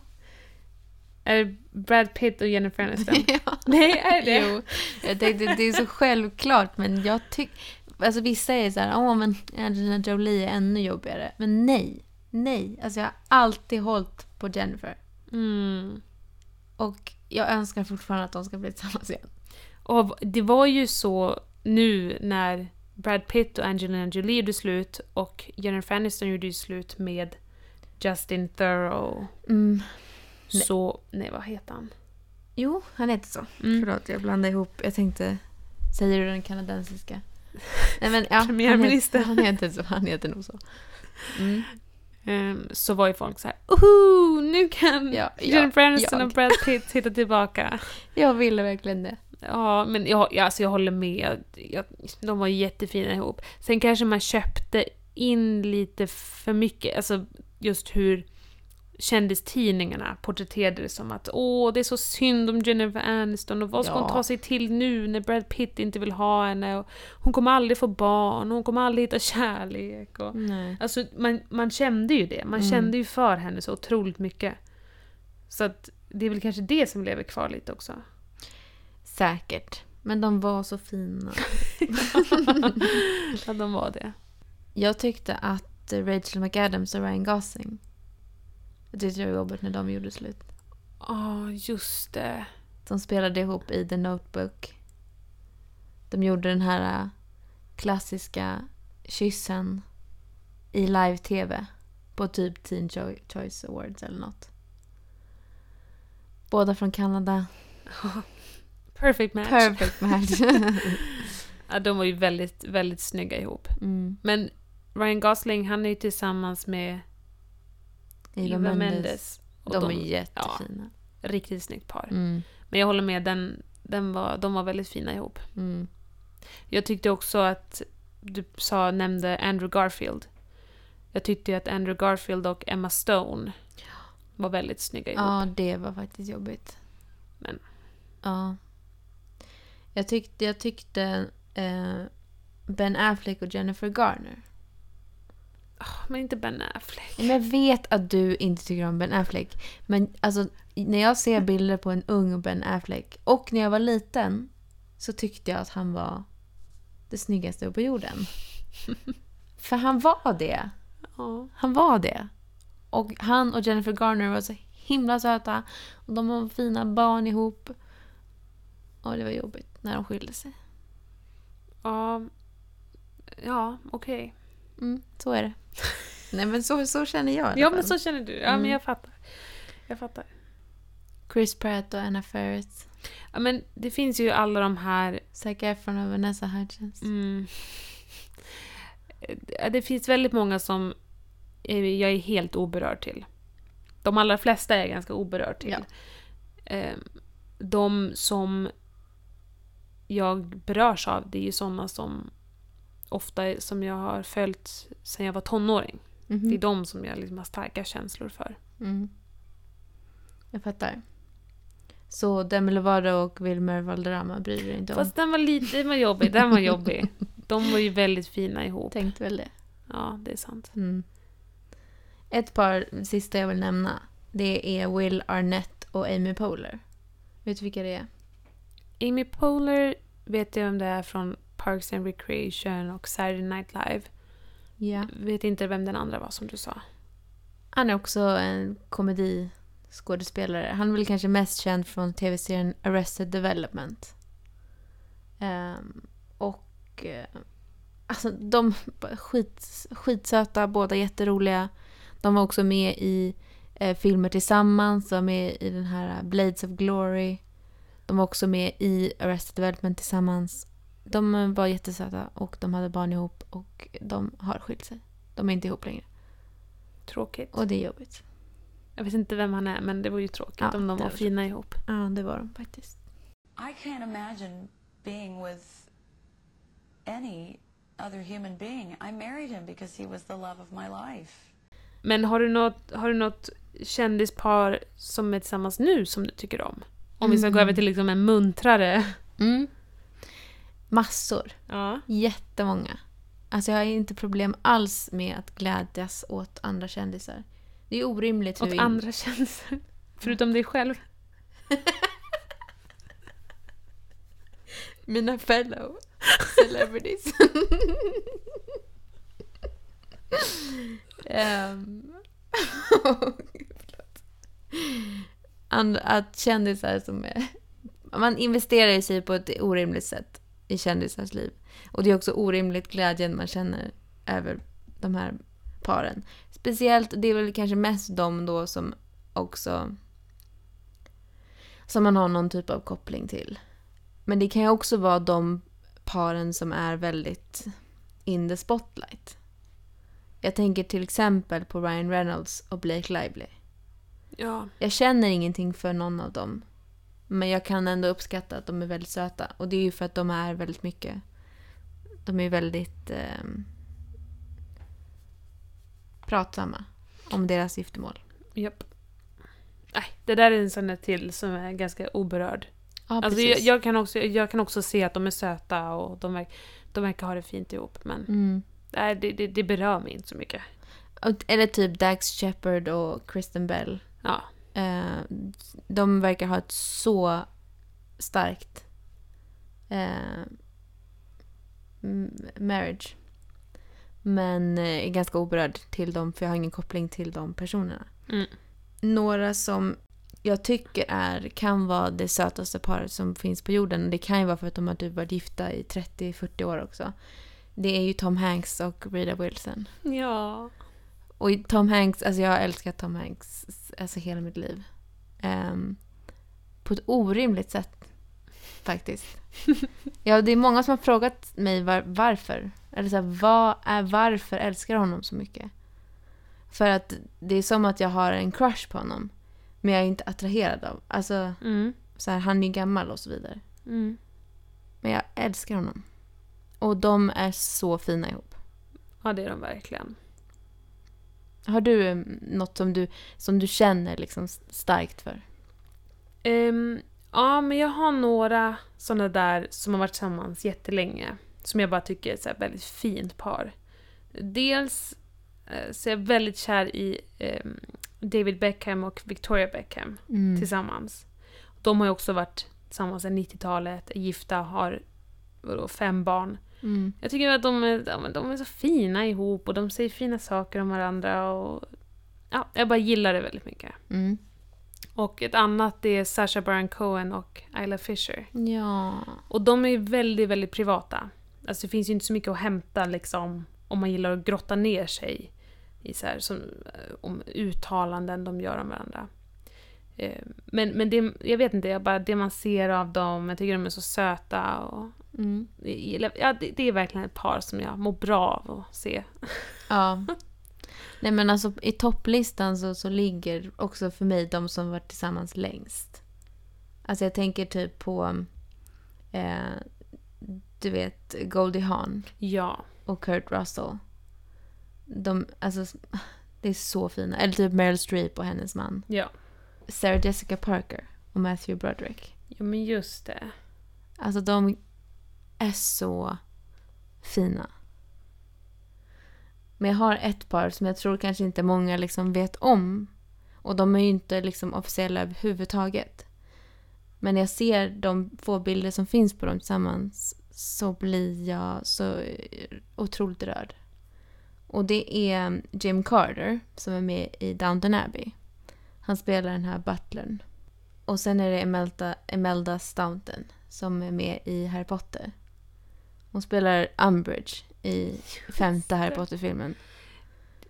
Är det Brad Pitt och Jennifer Aniston? ja. Nej, är det? Jo, jag tänkte det är så självklart men jag tycker... Alltså vissa är så här, åh men Angelina Jolie är ännu jobbigare. Men nej, nej. Alltså jag har alltid hållit på Jennifer. Mm. Och jag önskar fortfarande att de ska bli tillsammans igen. Och det var ju så nu när Brad Pitt och Angelina Jolie gjorde slut och Jennifer Aniston gjorde ju slut med Justin Theroux. Mm. Nej. Så, nej vad heter han? Jo, han heter så. Mm. Förlåt, jag blandade ihop. Jag tänkte, säger du den kanadensiska? Nej men ja, Premiärminister. Han heter, han heter. Han heter nog så. Mm. Ehm, så var ju folk så här, Oho, nu kan Ja, ja, Jennifer Aniston jag. och Brad Pitt hitta tillbaka. Jag ville verkligen det. Ja, men jag, jag, alltså jag håller med. Jag, de var jättefina ihop. Sen kanske man köpte in lite för mycket, alltså just hur kändistidningarna porträtterade det som att åh, det är så synd om Jennifer Aniston och vad ska Ja. hon ta sig till nu när Brad Pitt inte vill ha henne och hon kommer aldrig få barn och hon kommer aldrig hitta kärlek. Och, Nej. Alltså man, man kände ju det. Man Mm. kände ju för henne så otroligt mycket. Så att det är väl kanske det som lever kvar lite också. Säkert. Men de var så fina. ja, de var det. Jag tyckte att Rachel McAdams och Ryan Gosling. Jag tyckte det var jobbigt när de gjorde slut. Ja, just det. De spelade ihop i The Notebook. De gjorde den här äh, klassiska kyssen i live-tv. På typ Teen Choi- Choice Awards eller något. Båda från Kanada. Perfect match. Perfect match. Ja, de var ju väldigt, väldigt snygga ihop. mm. Men Ryan Gosling, han är ju tillsammans med Eva, Mendes. Och De, är jättefina. Riktigt snyggt par. Mm. Men jag håller med, den, den var, de var väldigt fina ihop. Mm. Jag tyckte också att du sa, nämnde Andrew Garfield. Jag tyckte ju att Andrew Garfield och Emma Stone var väldigt snygga ihop. Ja, det var faktiskt jobbigt. Men- Ja. Jag tyckte, jag tyckte eh, Ben Affleck och Jennifer Garner. Men inte Ben Affleck. Men jag vet att du inte tycker om Ben Affleck. Men alltså, när jag ser bilder på en ung Ben Affleck och när jag var liten så tyckte jag att han var det snyggaste på jorden. För han var det. Ja. Han var det. Och han och Jennifer Garner var så himla söta. Och de var fina barn ihop. Och det var jobbigt när de skilde sig. Ja, ja okej. Mm, så är det. Nej men så, så känner jag i alla Ja, fall. men så känner du. Ja, Mm. men jag fattar. Jag fattar. Chris Pratt och Anna Faris. Ja, men det finns ju alla de här... Zac Efron och Vanessa Hudgens. Mm, Eh, det finns väldigt många som jag är helt oberörd till. De allra flesta är jag ganska oberörd till. Ja. Eh, De som jag berörs av, det är ju sådana som ofta som jag har följt sedan jag var tonåring. Mhm. Det är de som jag liksom har starka känslor för. Mm. Jag fattar. Så Demi Lovato och Wilmer Valderrama bryr dig inte om? Fast den var lite den var jobbig. Den var jobbig. De var ju väldigt fina ihop. Tänkte väl det. Ja, det är sant. Mm. Ett par sista jag vill nämna. Det är Will Arnett och Amy Poehler. Vet du vilka det är? Amy Poehler vet jag vem det är från Parks and Recreation och Saturday Night Live. Ja. Vet inte vem den andra var som du sa. Han är också en komediskådespelare. Han är väl kanske mest känd från tv-serien Arrested Development. Ehm, och... eh, alltså, de skit, skitsöta, båda jätteroliga. De var också med i eh, filmer tillsammans. De var med i den här Blades of Glory. De var också med i Arrested Development tillsammans. De var jättesöta och de hade barn ihop och de har skilt sig. De är inte ihop längre. Tråkigt. Och det är jobbigt. Jag vet inte vem han är, men det var ju tråkigt Ja, om de det var var fina ihop. Ja, det var de faktiskt. I can't imagine being with any other human being. I married him because he was the love of my life. Men har du något, har du något kändispar som är tillsammans nu som du tycker om? Om vi ska gå Mm. över till liksom en muntrare. Mm. Massor. Ja. Jättemånga. Alltså jag har inte problem alls med att glädjas åt andra kändisar. Det är orimligt hur... Åt in- andra känslor. Förutom dig själv. Mina fellow celebrities. um, förlåt. And, att kändisar som är... Man investerar i sig på ett orimligt sätt i kändisars liv. Och det är också orimligt glädjen man känner över de här paren. Speciellt, det är väl kanske mest de då som också... Som man har någon typ av koppling till. Men det kan ju också vara de paren som är väldigt in the spotlight. Jag tänker till exempel på Ryan Reynolds och Blake Lively. Ja. Jag känner ingenting för någon av dem. Men jag kan ändå uppskatta att de är väldigt söta. Och det är ju för att de är väldigt mycket... De är väldigt... Eh, pratsamma om deras giftermål. Japp. Nej, det där är en sån där till som är ganska oberörd. Ja, Alltså jag, jag, kan också, jag kan också se att de är söta och de, verk, de verkar ha det fint ihop. Men Mm. nej, det, det, det berör mig inte så mycket. Eller typ Dax Shepard och Kristen Bell. Ja. Eh, de verkar ha ett så starkt eh, marriage. Men eh, är ganska oberörd till dem för jag har ingen koppling till de personerna. Mm. Några som jag tycker är, kan vara det sötaste paret som finns på jorden. Det kan ju vara för att de har typ varit gifta i 30-40 år också. Det är ju Tom Hanks och Rita Wilson. Ja. Och Tom Hanks, alltså jag har älskat Tom Hanks alltså hela mitt liv. Ehm, på ett orimligt sätt, faktiskt. ja, det är många som har frågat mig var, varför. Eller så här, vad är, varför älskar jag honom så mycket? För att det är som att jag har en crush på honom. Men jag är inte attraherad av. Alltså, Mm. så här, han är gammal och så vidare. Mm. Men jag älskar honom. Och de är så fina ihop. Ja, det är de verkligen. Har du eh, något som du, som du känner liksom starkt för? Ehm, ja, men jag har några såna där som har varit tillsammans jättelänge. som jag bara tycker är ett väldigt fint par. Dels eh, så är jag väldigt kär i eh, David Beckham och Victoria Beckham Mm. tillsammans. De har ju också varit tillsammans sedan 90-talet, är gifta, har vadå, fem barn. Mm. Jag tycker att de är, de, de är så fina ihop och de säger fina saker om varandra och ja, jag bara gillar det väldigt mycket. Mm. Och ett annat är Sacha Baron Cohen och Isla Fisher. Ja. Och de är väldigt, väldigt privata. Alltså det finns ju inte så mycket att hämta liksom om man gillar att grotta ner sig i så här, som, eh, om uttalanden de gör om varandra. Eh, Men, men det, jag vet inte, jag bara, det man ser av dem, jag tycker de är så söta och Mm. ja, det, det är verkligen ett par som jag mår bra av att se. Ja. Nej men alltså i topplistan så, så ligger också för mig de som varit tillsammans längst. Alltså jag tänker typ på, eh, du vet, Goldie Hawn Ja. och Kurt Russell. De, alltså, det är så fina. Eller typ Meryl Streep och hennes man. Ja. Sarah Jessica Parker och Matthew Broderick. Ja, men just det. Alltså de är så fina. Men jag har ett par som jag tror kanske inte många liksom vet om. Och de är ju inte liksom officiella överhuvudtaget. Men när jag ser de få bilder som finns på dem tillsammans så blir jag så eh, otroligt rörd. Och det är Jim Carter som är med i Downton Abbey. Han spelar den här butlern. Och sen är det Imelda, Imelda Staunton som är med i Harry Potter. Hon spelar Umbridge i femte Harry Potter-filmen.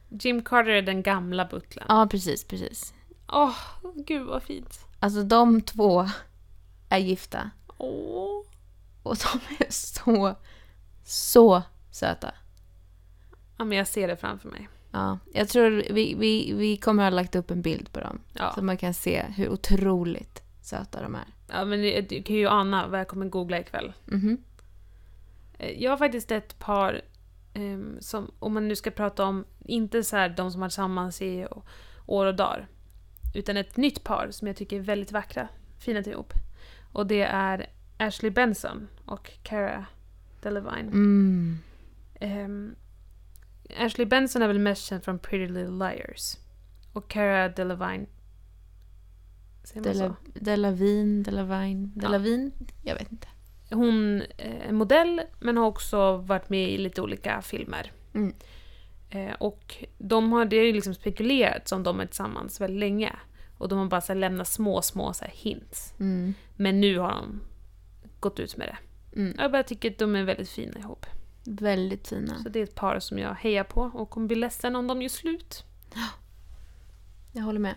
Jim Carter är den gamla butlern. Ja, precis, precis. Åh, gud vad fint. Alltså de två är gifta. Åh. Och de är så, så söta. Ja, men jag ser det framför mig. Ja, jag tror vi, vi, vi kommer att ha lagt upp en bild på dem. Ja. Så man kan se hur otroligt söta de är. Ja, men det- du kan ju ana vad jag kommer googla ikväll. Mhm. Eh, Jag har faktiskt ett par ehm, som, om man nu ska prata om, inte så här de som har tillsammans i år och dagar. Utan ett nytt par som jag tycker är väldigt vackra, fina ihop. Och det är Ashley Benson och Cara Delevingne. Mm. Ehm, Ashley Benson är väl mest känd från Pretty Little Liars. Och Cara Delevingne... Dela, Delavine, Delavine, Delavine? Jag vet inte. Hon är modell men har också varit med i lite olika filmer. Mm. Eh, och de har, det har ju liksom spekulerats om de är tillsammans väldigt länge. Och de har bara så här lämnat små, små så här hints. Mm. Men nu har de gått ut med det. Mm. Jag bara tycker att de är väldigt fina ihop. Väldigt fina. Så det är ett par som jag hejar på och kommer bli ledsen om de gör slut. Jag håller med.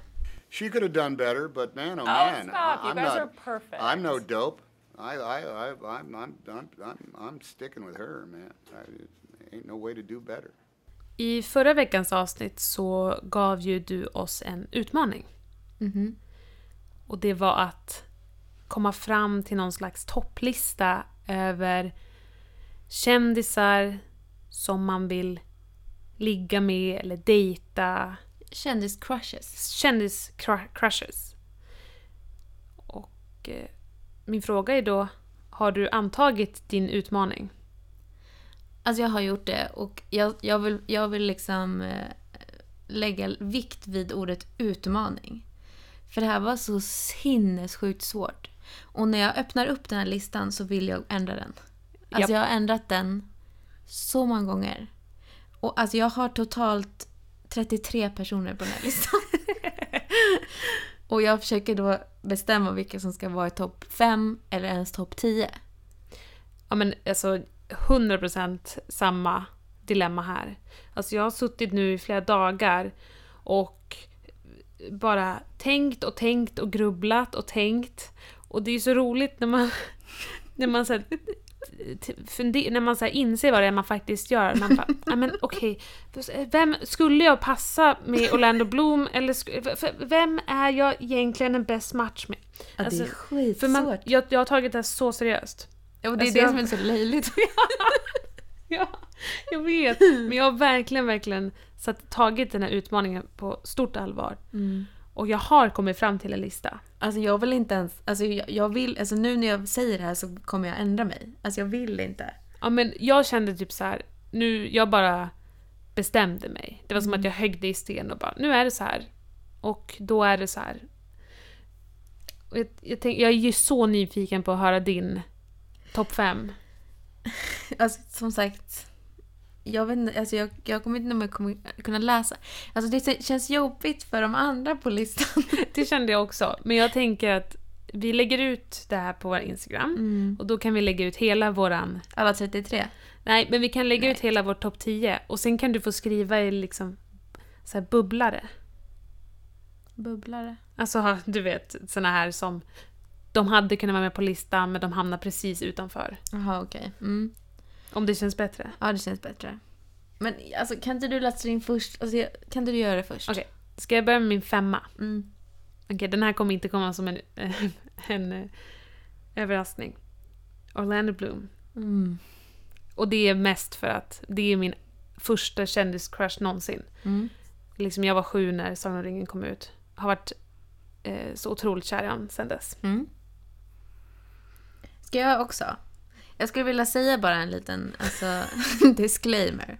She could have done better, but man, oh, Oh, man, stop. You I'm guys not, are perfect. I'm no dope. I, I, I, I'm, I'm, I'm, I'm, I'm sticking with her, man. I, ain't no way to do better. I förra veckans avsnitt så gav ju du oss en utmaning. Mhm. Och det var att komma fram till någon slags topplista över kändisar som man vill ligga med eller dejta. Kändis-crushes. Kändis-crushes. Och eh, min fråga är då, har du antagit din utmaning? Alltså jag har gjort det och jag, jag, vill, jag vill liksom eh, lägga vikt vid ordet utmaning. För det här var så sinnessjukt svårt. Och när jag öppnar upp den här listan så vill jag ändra den. Alltså jag har ändrat den så många gånger. Och alltså jag har totalt 33 personer på den här listan. och jag försöker då bestämma vilka som ska vara i topp 5 eller ens topp 10. Ja men alltså 100% samma dilemma här. Alltså jag har suttit nu i flera dagar och bara tänkt och tänkt och grubblat och tänkt. Och det är ju så roligt när man, när man så här, när man så inser vad det är man faktiskt gör. Man bara, men okej, vem skulle jag passa med Orlando Bloom eller vem är jag egentligen en bäst match med? Ja, Alltså, det är skitsvårt. För man, jag, jag har tagit det här så seriöst. Ja, och det är Alltså, det jag- som är så löjligt. Ja, jag vet. Men jag har verkligen, verkligen satt, tagit den här utmaningen på stort allvar. Och jag har kommit fram till en lista. Alltså jag vill inte ens, alltså jag, jag vill, alltså nu när jag säger det här så kommer jag ändra mig. Alltså jag vill inte. Ja, men jag kände typ så här. nu, jag bara bestämde mig. Det var som att jag högde i sten och bara, nu är det så här. Och då är det så här. Jag, jag, tänk, jag är ju så nyfiken på att höra din topp fem. Alltså som sagt, jag vet inte, alltså jag, jag kommer inte jag kommer kunna läsa. Alltså det känns jobbigt för de andra på listan. Det kände jag också. Men jag tänker att vi lägger ut det här på vår Instagram. Och då kan vi lägga ut hela våran... Alla 33. Nej, men vi kan lägga Nej. ut hela vår topp 10. Och sen kan du få skriva i liksom så här bubblare. Bubblare. Alltså, du vet, såna här som de hade kunnat vara med på listan men de hamnar precis utanför. Jaha, okej. Mm. Om det känns bättre. Ja, det känns bättre. Men alltså, kan inte du läsa din först? Alltså, kan inte du göra det först? Okej. Ska jag börja med min femma? Mm. Okej, den här kommer inte komma som en, en, eh, överraskning. Orlando Bloom. Mm. Och det är mest för att det är min första kändiscrush någonsin. Mm. Liksom jag var sju när Sagan om ringen kom ut. Har varit eh, så otroligt kär i honom sen dess. Mm. Ska jag också? Jag skulle vilja säga bara en liten alltså, disclaimer.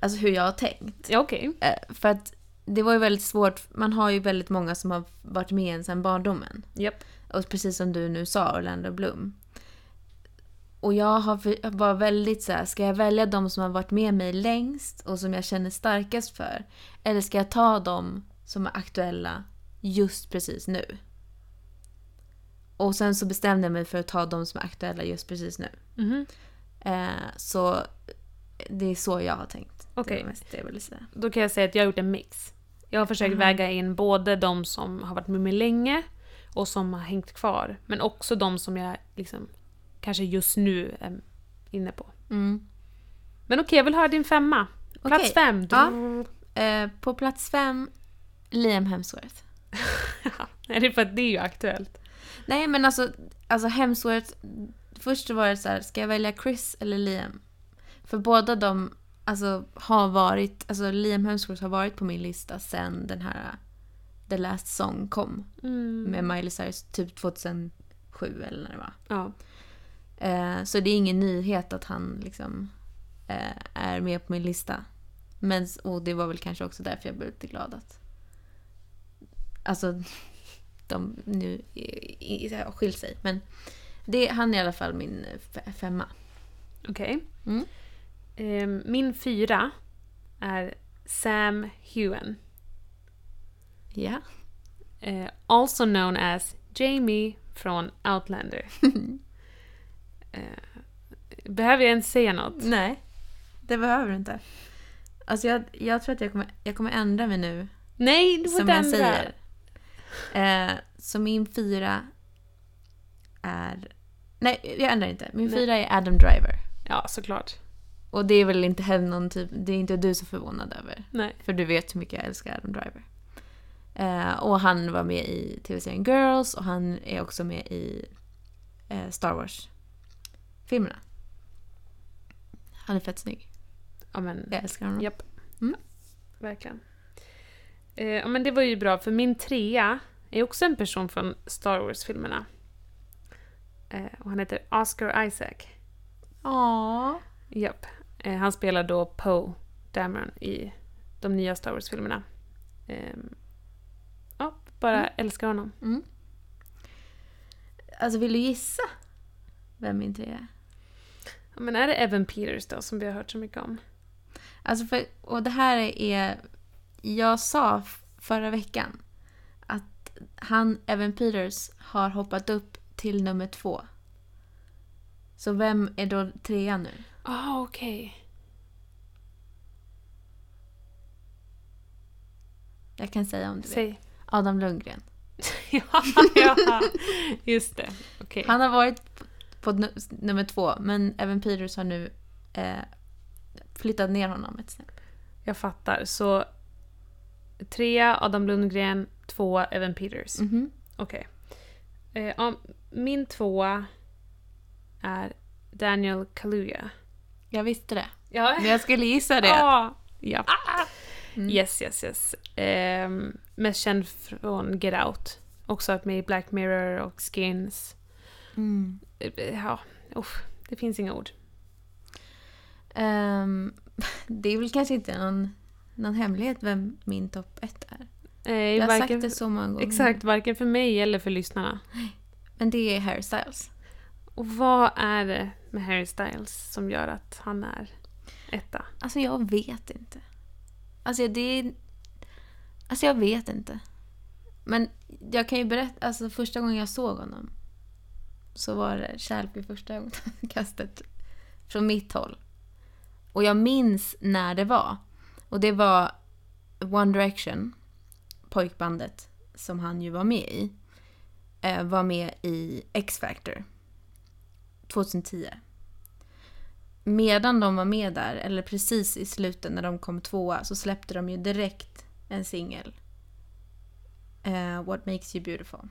Alltså hur jag har tänkt. Ja, okej. Eh, För att det var ju väldigt svårt. Man har ju väldigt många som har varit med en sedan barndomen. Japp. Och precis som du nu sa, Orlando Bloom. Och jag har var väldigt så här, ska jag välja de som har varit med mig längst och som jag känner starkast för? Eller ska jag ta de som är aktuella just precis nu? Och sen så bestämde jag mig för att ta de som är aktuella just precis nu. Mhm. Eh, så det är så jag har tänkt. Okej. Det var mest det jag ville säga. Då kan jag säga att jag har gjort en mix. Jag har försökt Aha. väga in både de som har varit med mig länge och som har hängt kvar. Men också de som jag liksom kanske just nu är inne på. Mm. Men okej, jag vill höra din femma. Plats Okej. fem. Ja. Eh, på plats fem, Liam Hemsworth. är det för att det är ju aktuellt? Nej men alltså, alltså Hemsworth. Först var det så här, ska jag välja Chris eller Liam? För båda de alltså, har varit, alltså Liam Hemsworth har varit på min lista sen den här The Last Song kom. Mm. Med Miley Cyrus typ 2007 eller när det var. Ja. Eh, så det är ingen nyhet att han liksom eh, är med på min lista. Men, och det var väl kanske också därför jag blev lite glad att... Alltså, de nu i- i- har skilt sig. Men det, han är i alla fall min femma. Okej. Mm. Ehm, min fyra är Sam Hewen. Ja. Eh, also known as Jamie från Outlander. eh, behöver jag ens säga något? Nej, det behöver du inte. Alltså jag, jag tror att jag kommer, jag kommer ändra mig nu. Nej, du får som inte jag ändra. säger. Eh, så min fyra är... Nej, jag ändrar inte. Min Nej. fyra är Adam Driver. Ja, såklart. Och det är väl inte heller någon typ... Det är inte du så förvånad över. Nej. För du vet hur mycket jag älskar Adam Driver. Eh, och han var med i tv-serien Girls och han är också med i eh, Star Wars-filmerna. Han är fett snygg. Ja, men, Jag älskar honom. Japp. Mm. Verkligen. Eh, ja, men det var ju bra, för min trea är också en person från Star Wars-filmerna. Eh, och han heter Oscar Isaac. Åh. Japp. Eh, han spelar då Poe Dameron i de nya Star Wars-filmerna. Ehm, ja, bara älskar honom. Mm. Alltså vill du gissa vem min trea är? Ja, men är det Evan Peters då, som vi har hört så mycket om? Alltså för, och det här är... Jag sa förra veckan att han, Evan Peters, har hoppat upp till nummer två. Så vem är då trean nu? Ah, okej. Jag kan säga om du. Säg. Adam Lundgren. ja, ja, just det. Okej. Han har varit på, på nu- nummer två, men Evan Peters har nu eh, flyttat ner honom ett snäpp. Jag fattar. Så trea Adam Lundgren, två Evan Peters. Mhm. Okej. Eh, ja, min tvåa är Daniel Kaluuya. Jag visste det. Ja. Men jag skulle gissa det. Ja. Ja. Mm. Yes, yes, yes. Um, mest känd från Get Out. Också med i Black Mirror och Skins. Mm. Eh, Ja, uff, det finns inga ord. Ehm, det är väl kanske inte någon, någon hemlighet vem min topp ett är. Eh, Jag har varken, sagt det så många gånger. Exakt, varken för mig eller för lyssnarna. Men det är Harry Styles. Och vad är det med Harry Styles som gör att han är etta? Alltså jag vet inte. Alltså det är... Alltså jag vet inte. Men jag kan ju berätta, alltså första gången jag såg honom så var det kärlek vid första ögonkastet från mitt håll. Och jag minns när det var. Och det var One Direction, pojkbandet som han ju var med i, Eh, var med i X-Factor 2010 medan de var med där, eller precis i slutet när de kom tvåa, så släppte de ju direkt en singel. Eh, What makes you beautiful.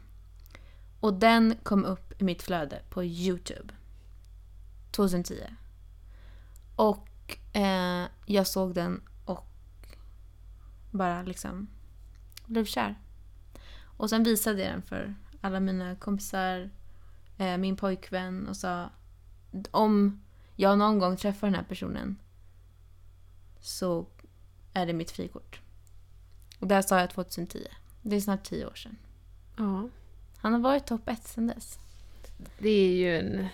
Och den kom upp i mitt flöde på YouTube. 2010. Och eh, jag såg den och bara liksom blev kär. Och sen visade jag den för alla mina kompisar, eh, min pojkvän och sa om jag någon gång träffar den här personen så är det mitt frikort. Och det här sa jag 2010. Det är snart tio år sedan. Ja. Han har varit topp ett sedan dess. Det är ju en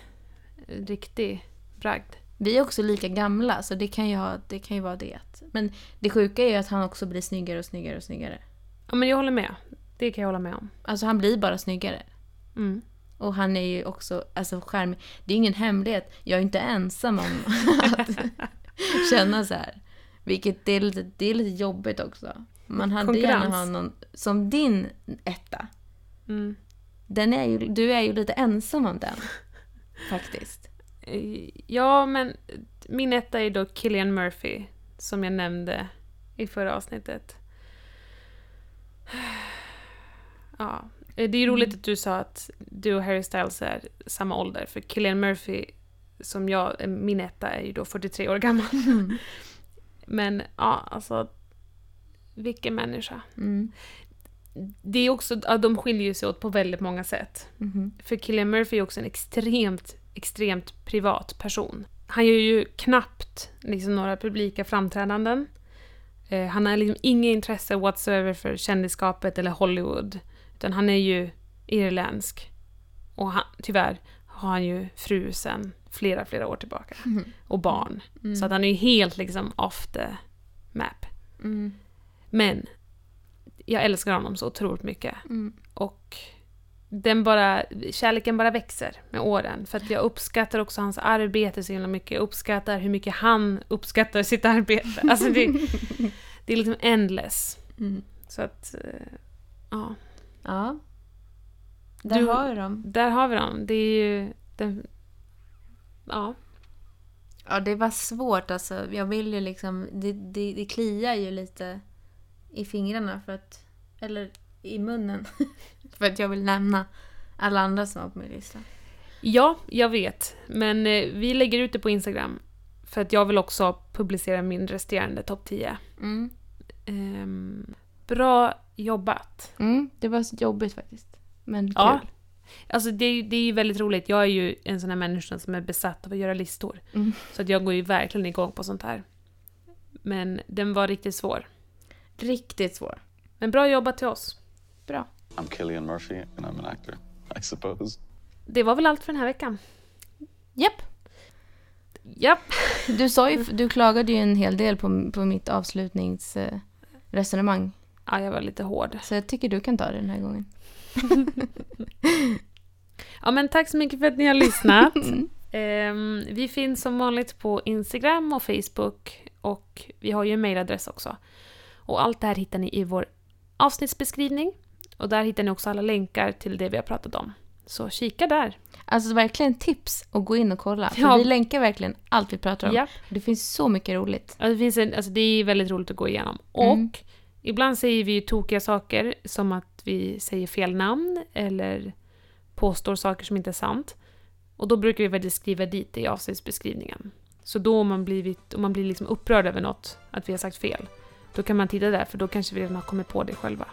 riktig bragd. Vi är också lika gamla så det kan ju, ha, det kan ju vara det. Men det sjuka är ju att han också blir snyggare och snyggare och snyggare. Ja, men jag håller med. Det kan jag hålla med om. Alltså han blir bara snyggare. Mm. Och han är ju också alltså, charmig. Det är ingen hemlighet. Jag är inte ensam om att känna så här. Vilket det är, lite, det är lite jobbigt också. Man hade gärna Konkurrens. ha någon som din etta. Mm. Den är ju, du är ju lite ensam om den. Faktiskt. Ja, men min etta är då Killian Murphy, som jag nämnde i förra avsnittet. Ja, eh, det är roligt att du sa att du och Harry Styles är samma ålder, för Killian Murphy, som jag, eh, min etta, är ju då 43 år gammal. Men ja, alltså, vilken människa. Mm. Det är också, ja, de skiljer sig åt på väldigt många sätt. Mhm. För Killian Murphy är också en extremt, extremt privat person. Han gör ju knappt liksom, några publika framträdanden. Eh, han har liksom inget intresse whatsoever för kändisskapet eller Hollywood. Utan han är ju irländsk. Och han, tyvärr har han ju fru sen flera, flera år tillbaka. Och barn. Så att han är ju helt liksom off the map. Mm. Men jag älskar honom så otroligt mycket. Mm. Och den bara, kärleken bara växer med åren. För att jag uppskattar också hans arbete så himla mycket. Jag uppskattar hur mycket han uppskattar sitt arbete. Alltså det, det är liksom endless. Mm. Så att, eh, ja. Ja. Där Du- har vi dem. Där har vi dem. Det är ju den... Ja. Ja, det var svårt alltså. Jag vill ju liksom... Det, det, det kliar ju lite i fingrarna för att... Eller i munnen. för att jag vill nämna alla andra som var på min lista. Ja, jag vet. Men eh, vi lägger ut det på Instagram. För att jag vill också publicera min resterande topp 10. Mm. Ehm, bra jobbat. Mm, det var jobbigt faktiskt. Men kul. Ja. Alltså det, är ju- det är ju väldigt roligt. Jag är ju en sån här människa som är besatt av att göra listor. Mm. Så att jag går ju verkligen igång på sånt här. Men den var riktigt svår. Riktigt svår. Men bra jobbat till oss. Bra. I'm Killian Murphy, and I'm an actor, I suppose. Det var väl allt för den här veckan. Japp. Japp. Du sa ju, du klagade ju en hel del på, på mitt avslutningsresonemang. Ja, jag var lite hård. Så jag tycker du kan ta det den här gången. Ja, men tack så mycket för att ni har lyssnat. Ehm, vi finns som vanligt på Instagram och Facebook och vi har ju en mailadress också. Och allt det här hittar ni i vår avsnittsbeskrivning. Och där hittar ni också alla länkar till det vi har pratat om. Så kika där. Alltså verkligen tips att gå in och kolla. För Ja. vi länkar verkligen allt vi pratar om. Japp. Det finns så mycket roligt. Ja, det, finns en, alltså det är väldigt roligt att gå igenom. Och Mm. Ibland säger vi ju tokiga saker som att vi säger fel namn eller påstår saker som inte är sant. Och då brukar vi väldigt skriva dit det i avsnittsbeskrivningen. Så då om man, blivit, om man blir liksom upprörd över något, att vi har sagt fel, då kan man titta där för då kanske vi redan har kommit på det själva.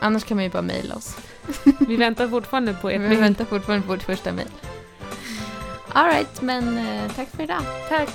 Annars kan man ju bara mejla oss. Vi väntar fortfarande på ert Vi mejl. väntar fortfarande på vårt första mejl. Alright, men eh, tack för idag. Tack!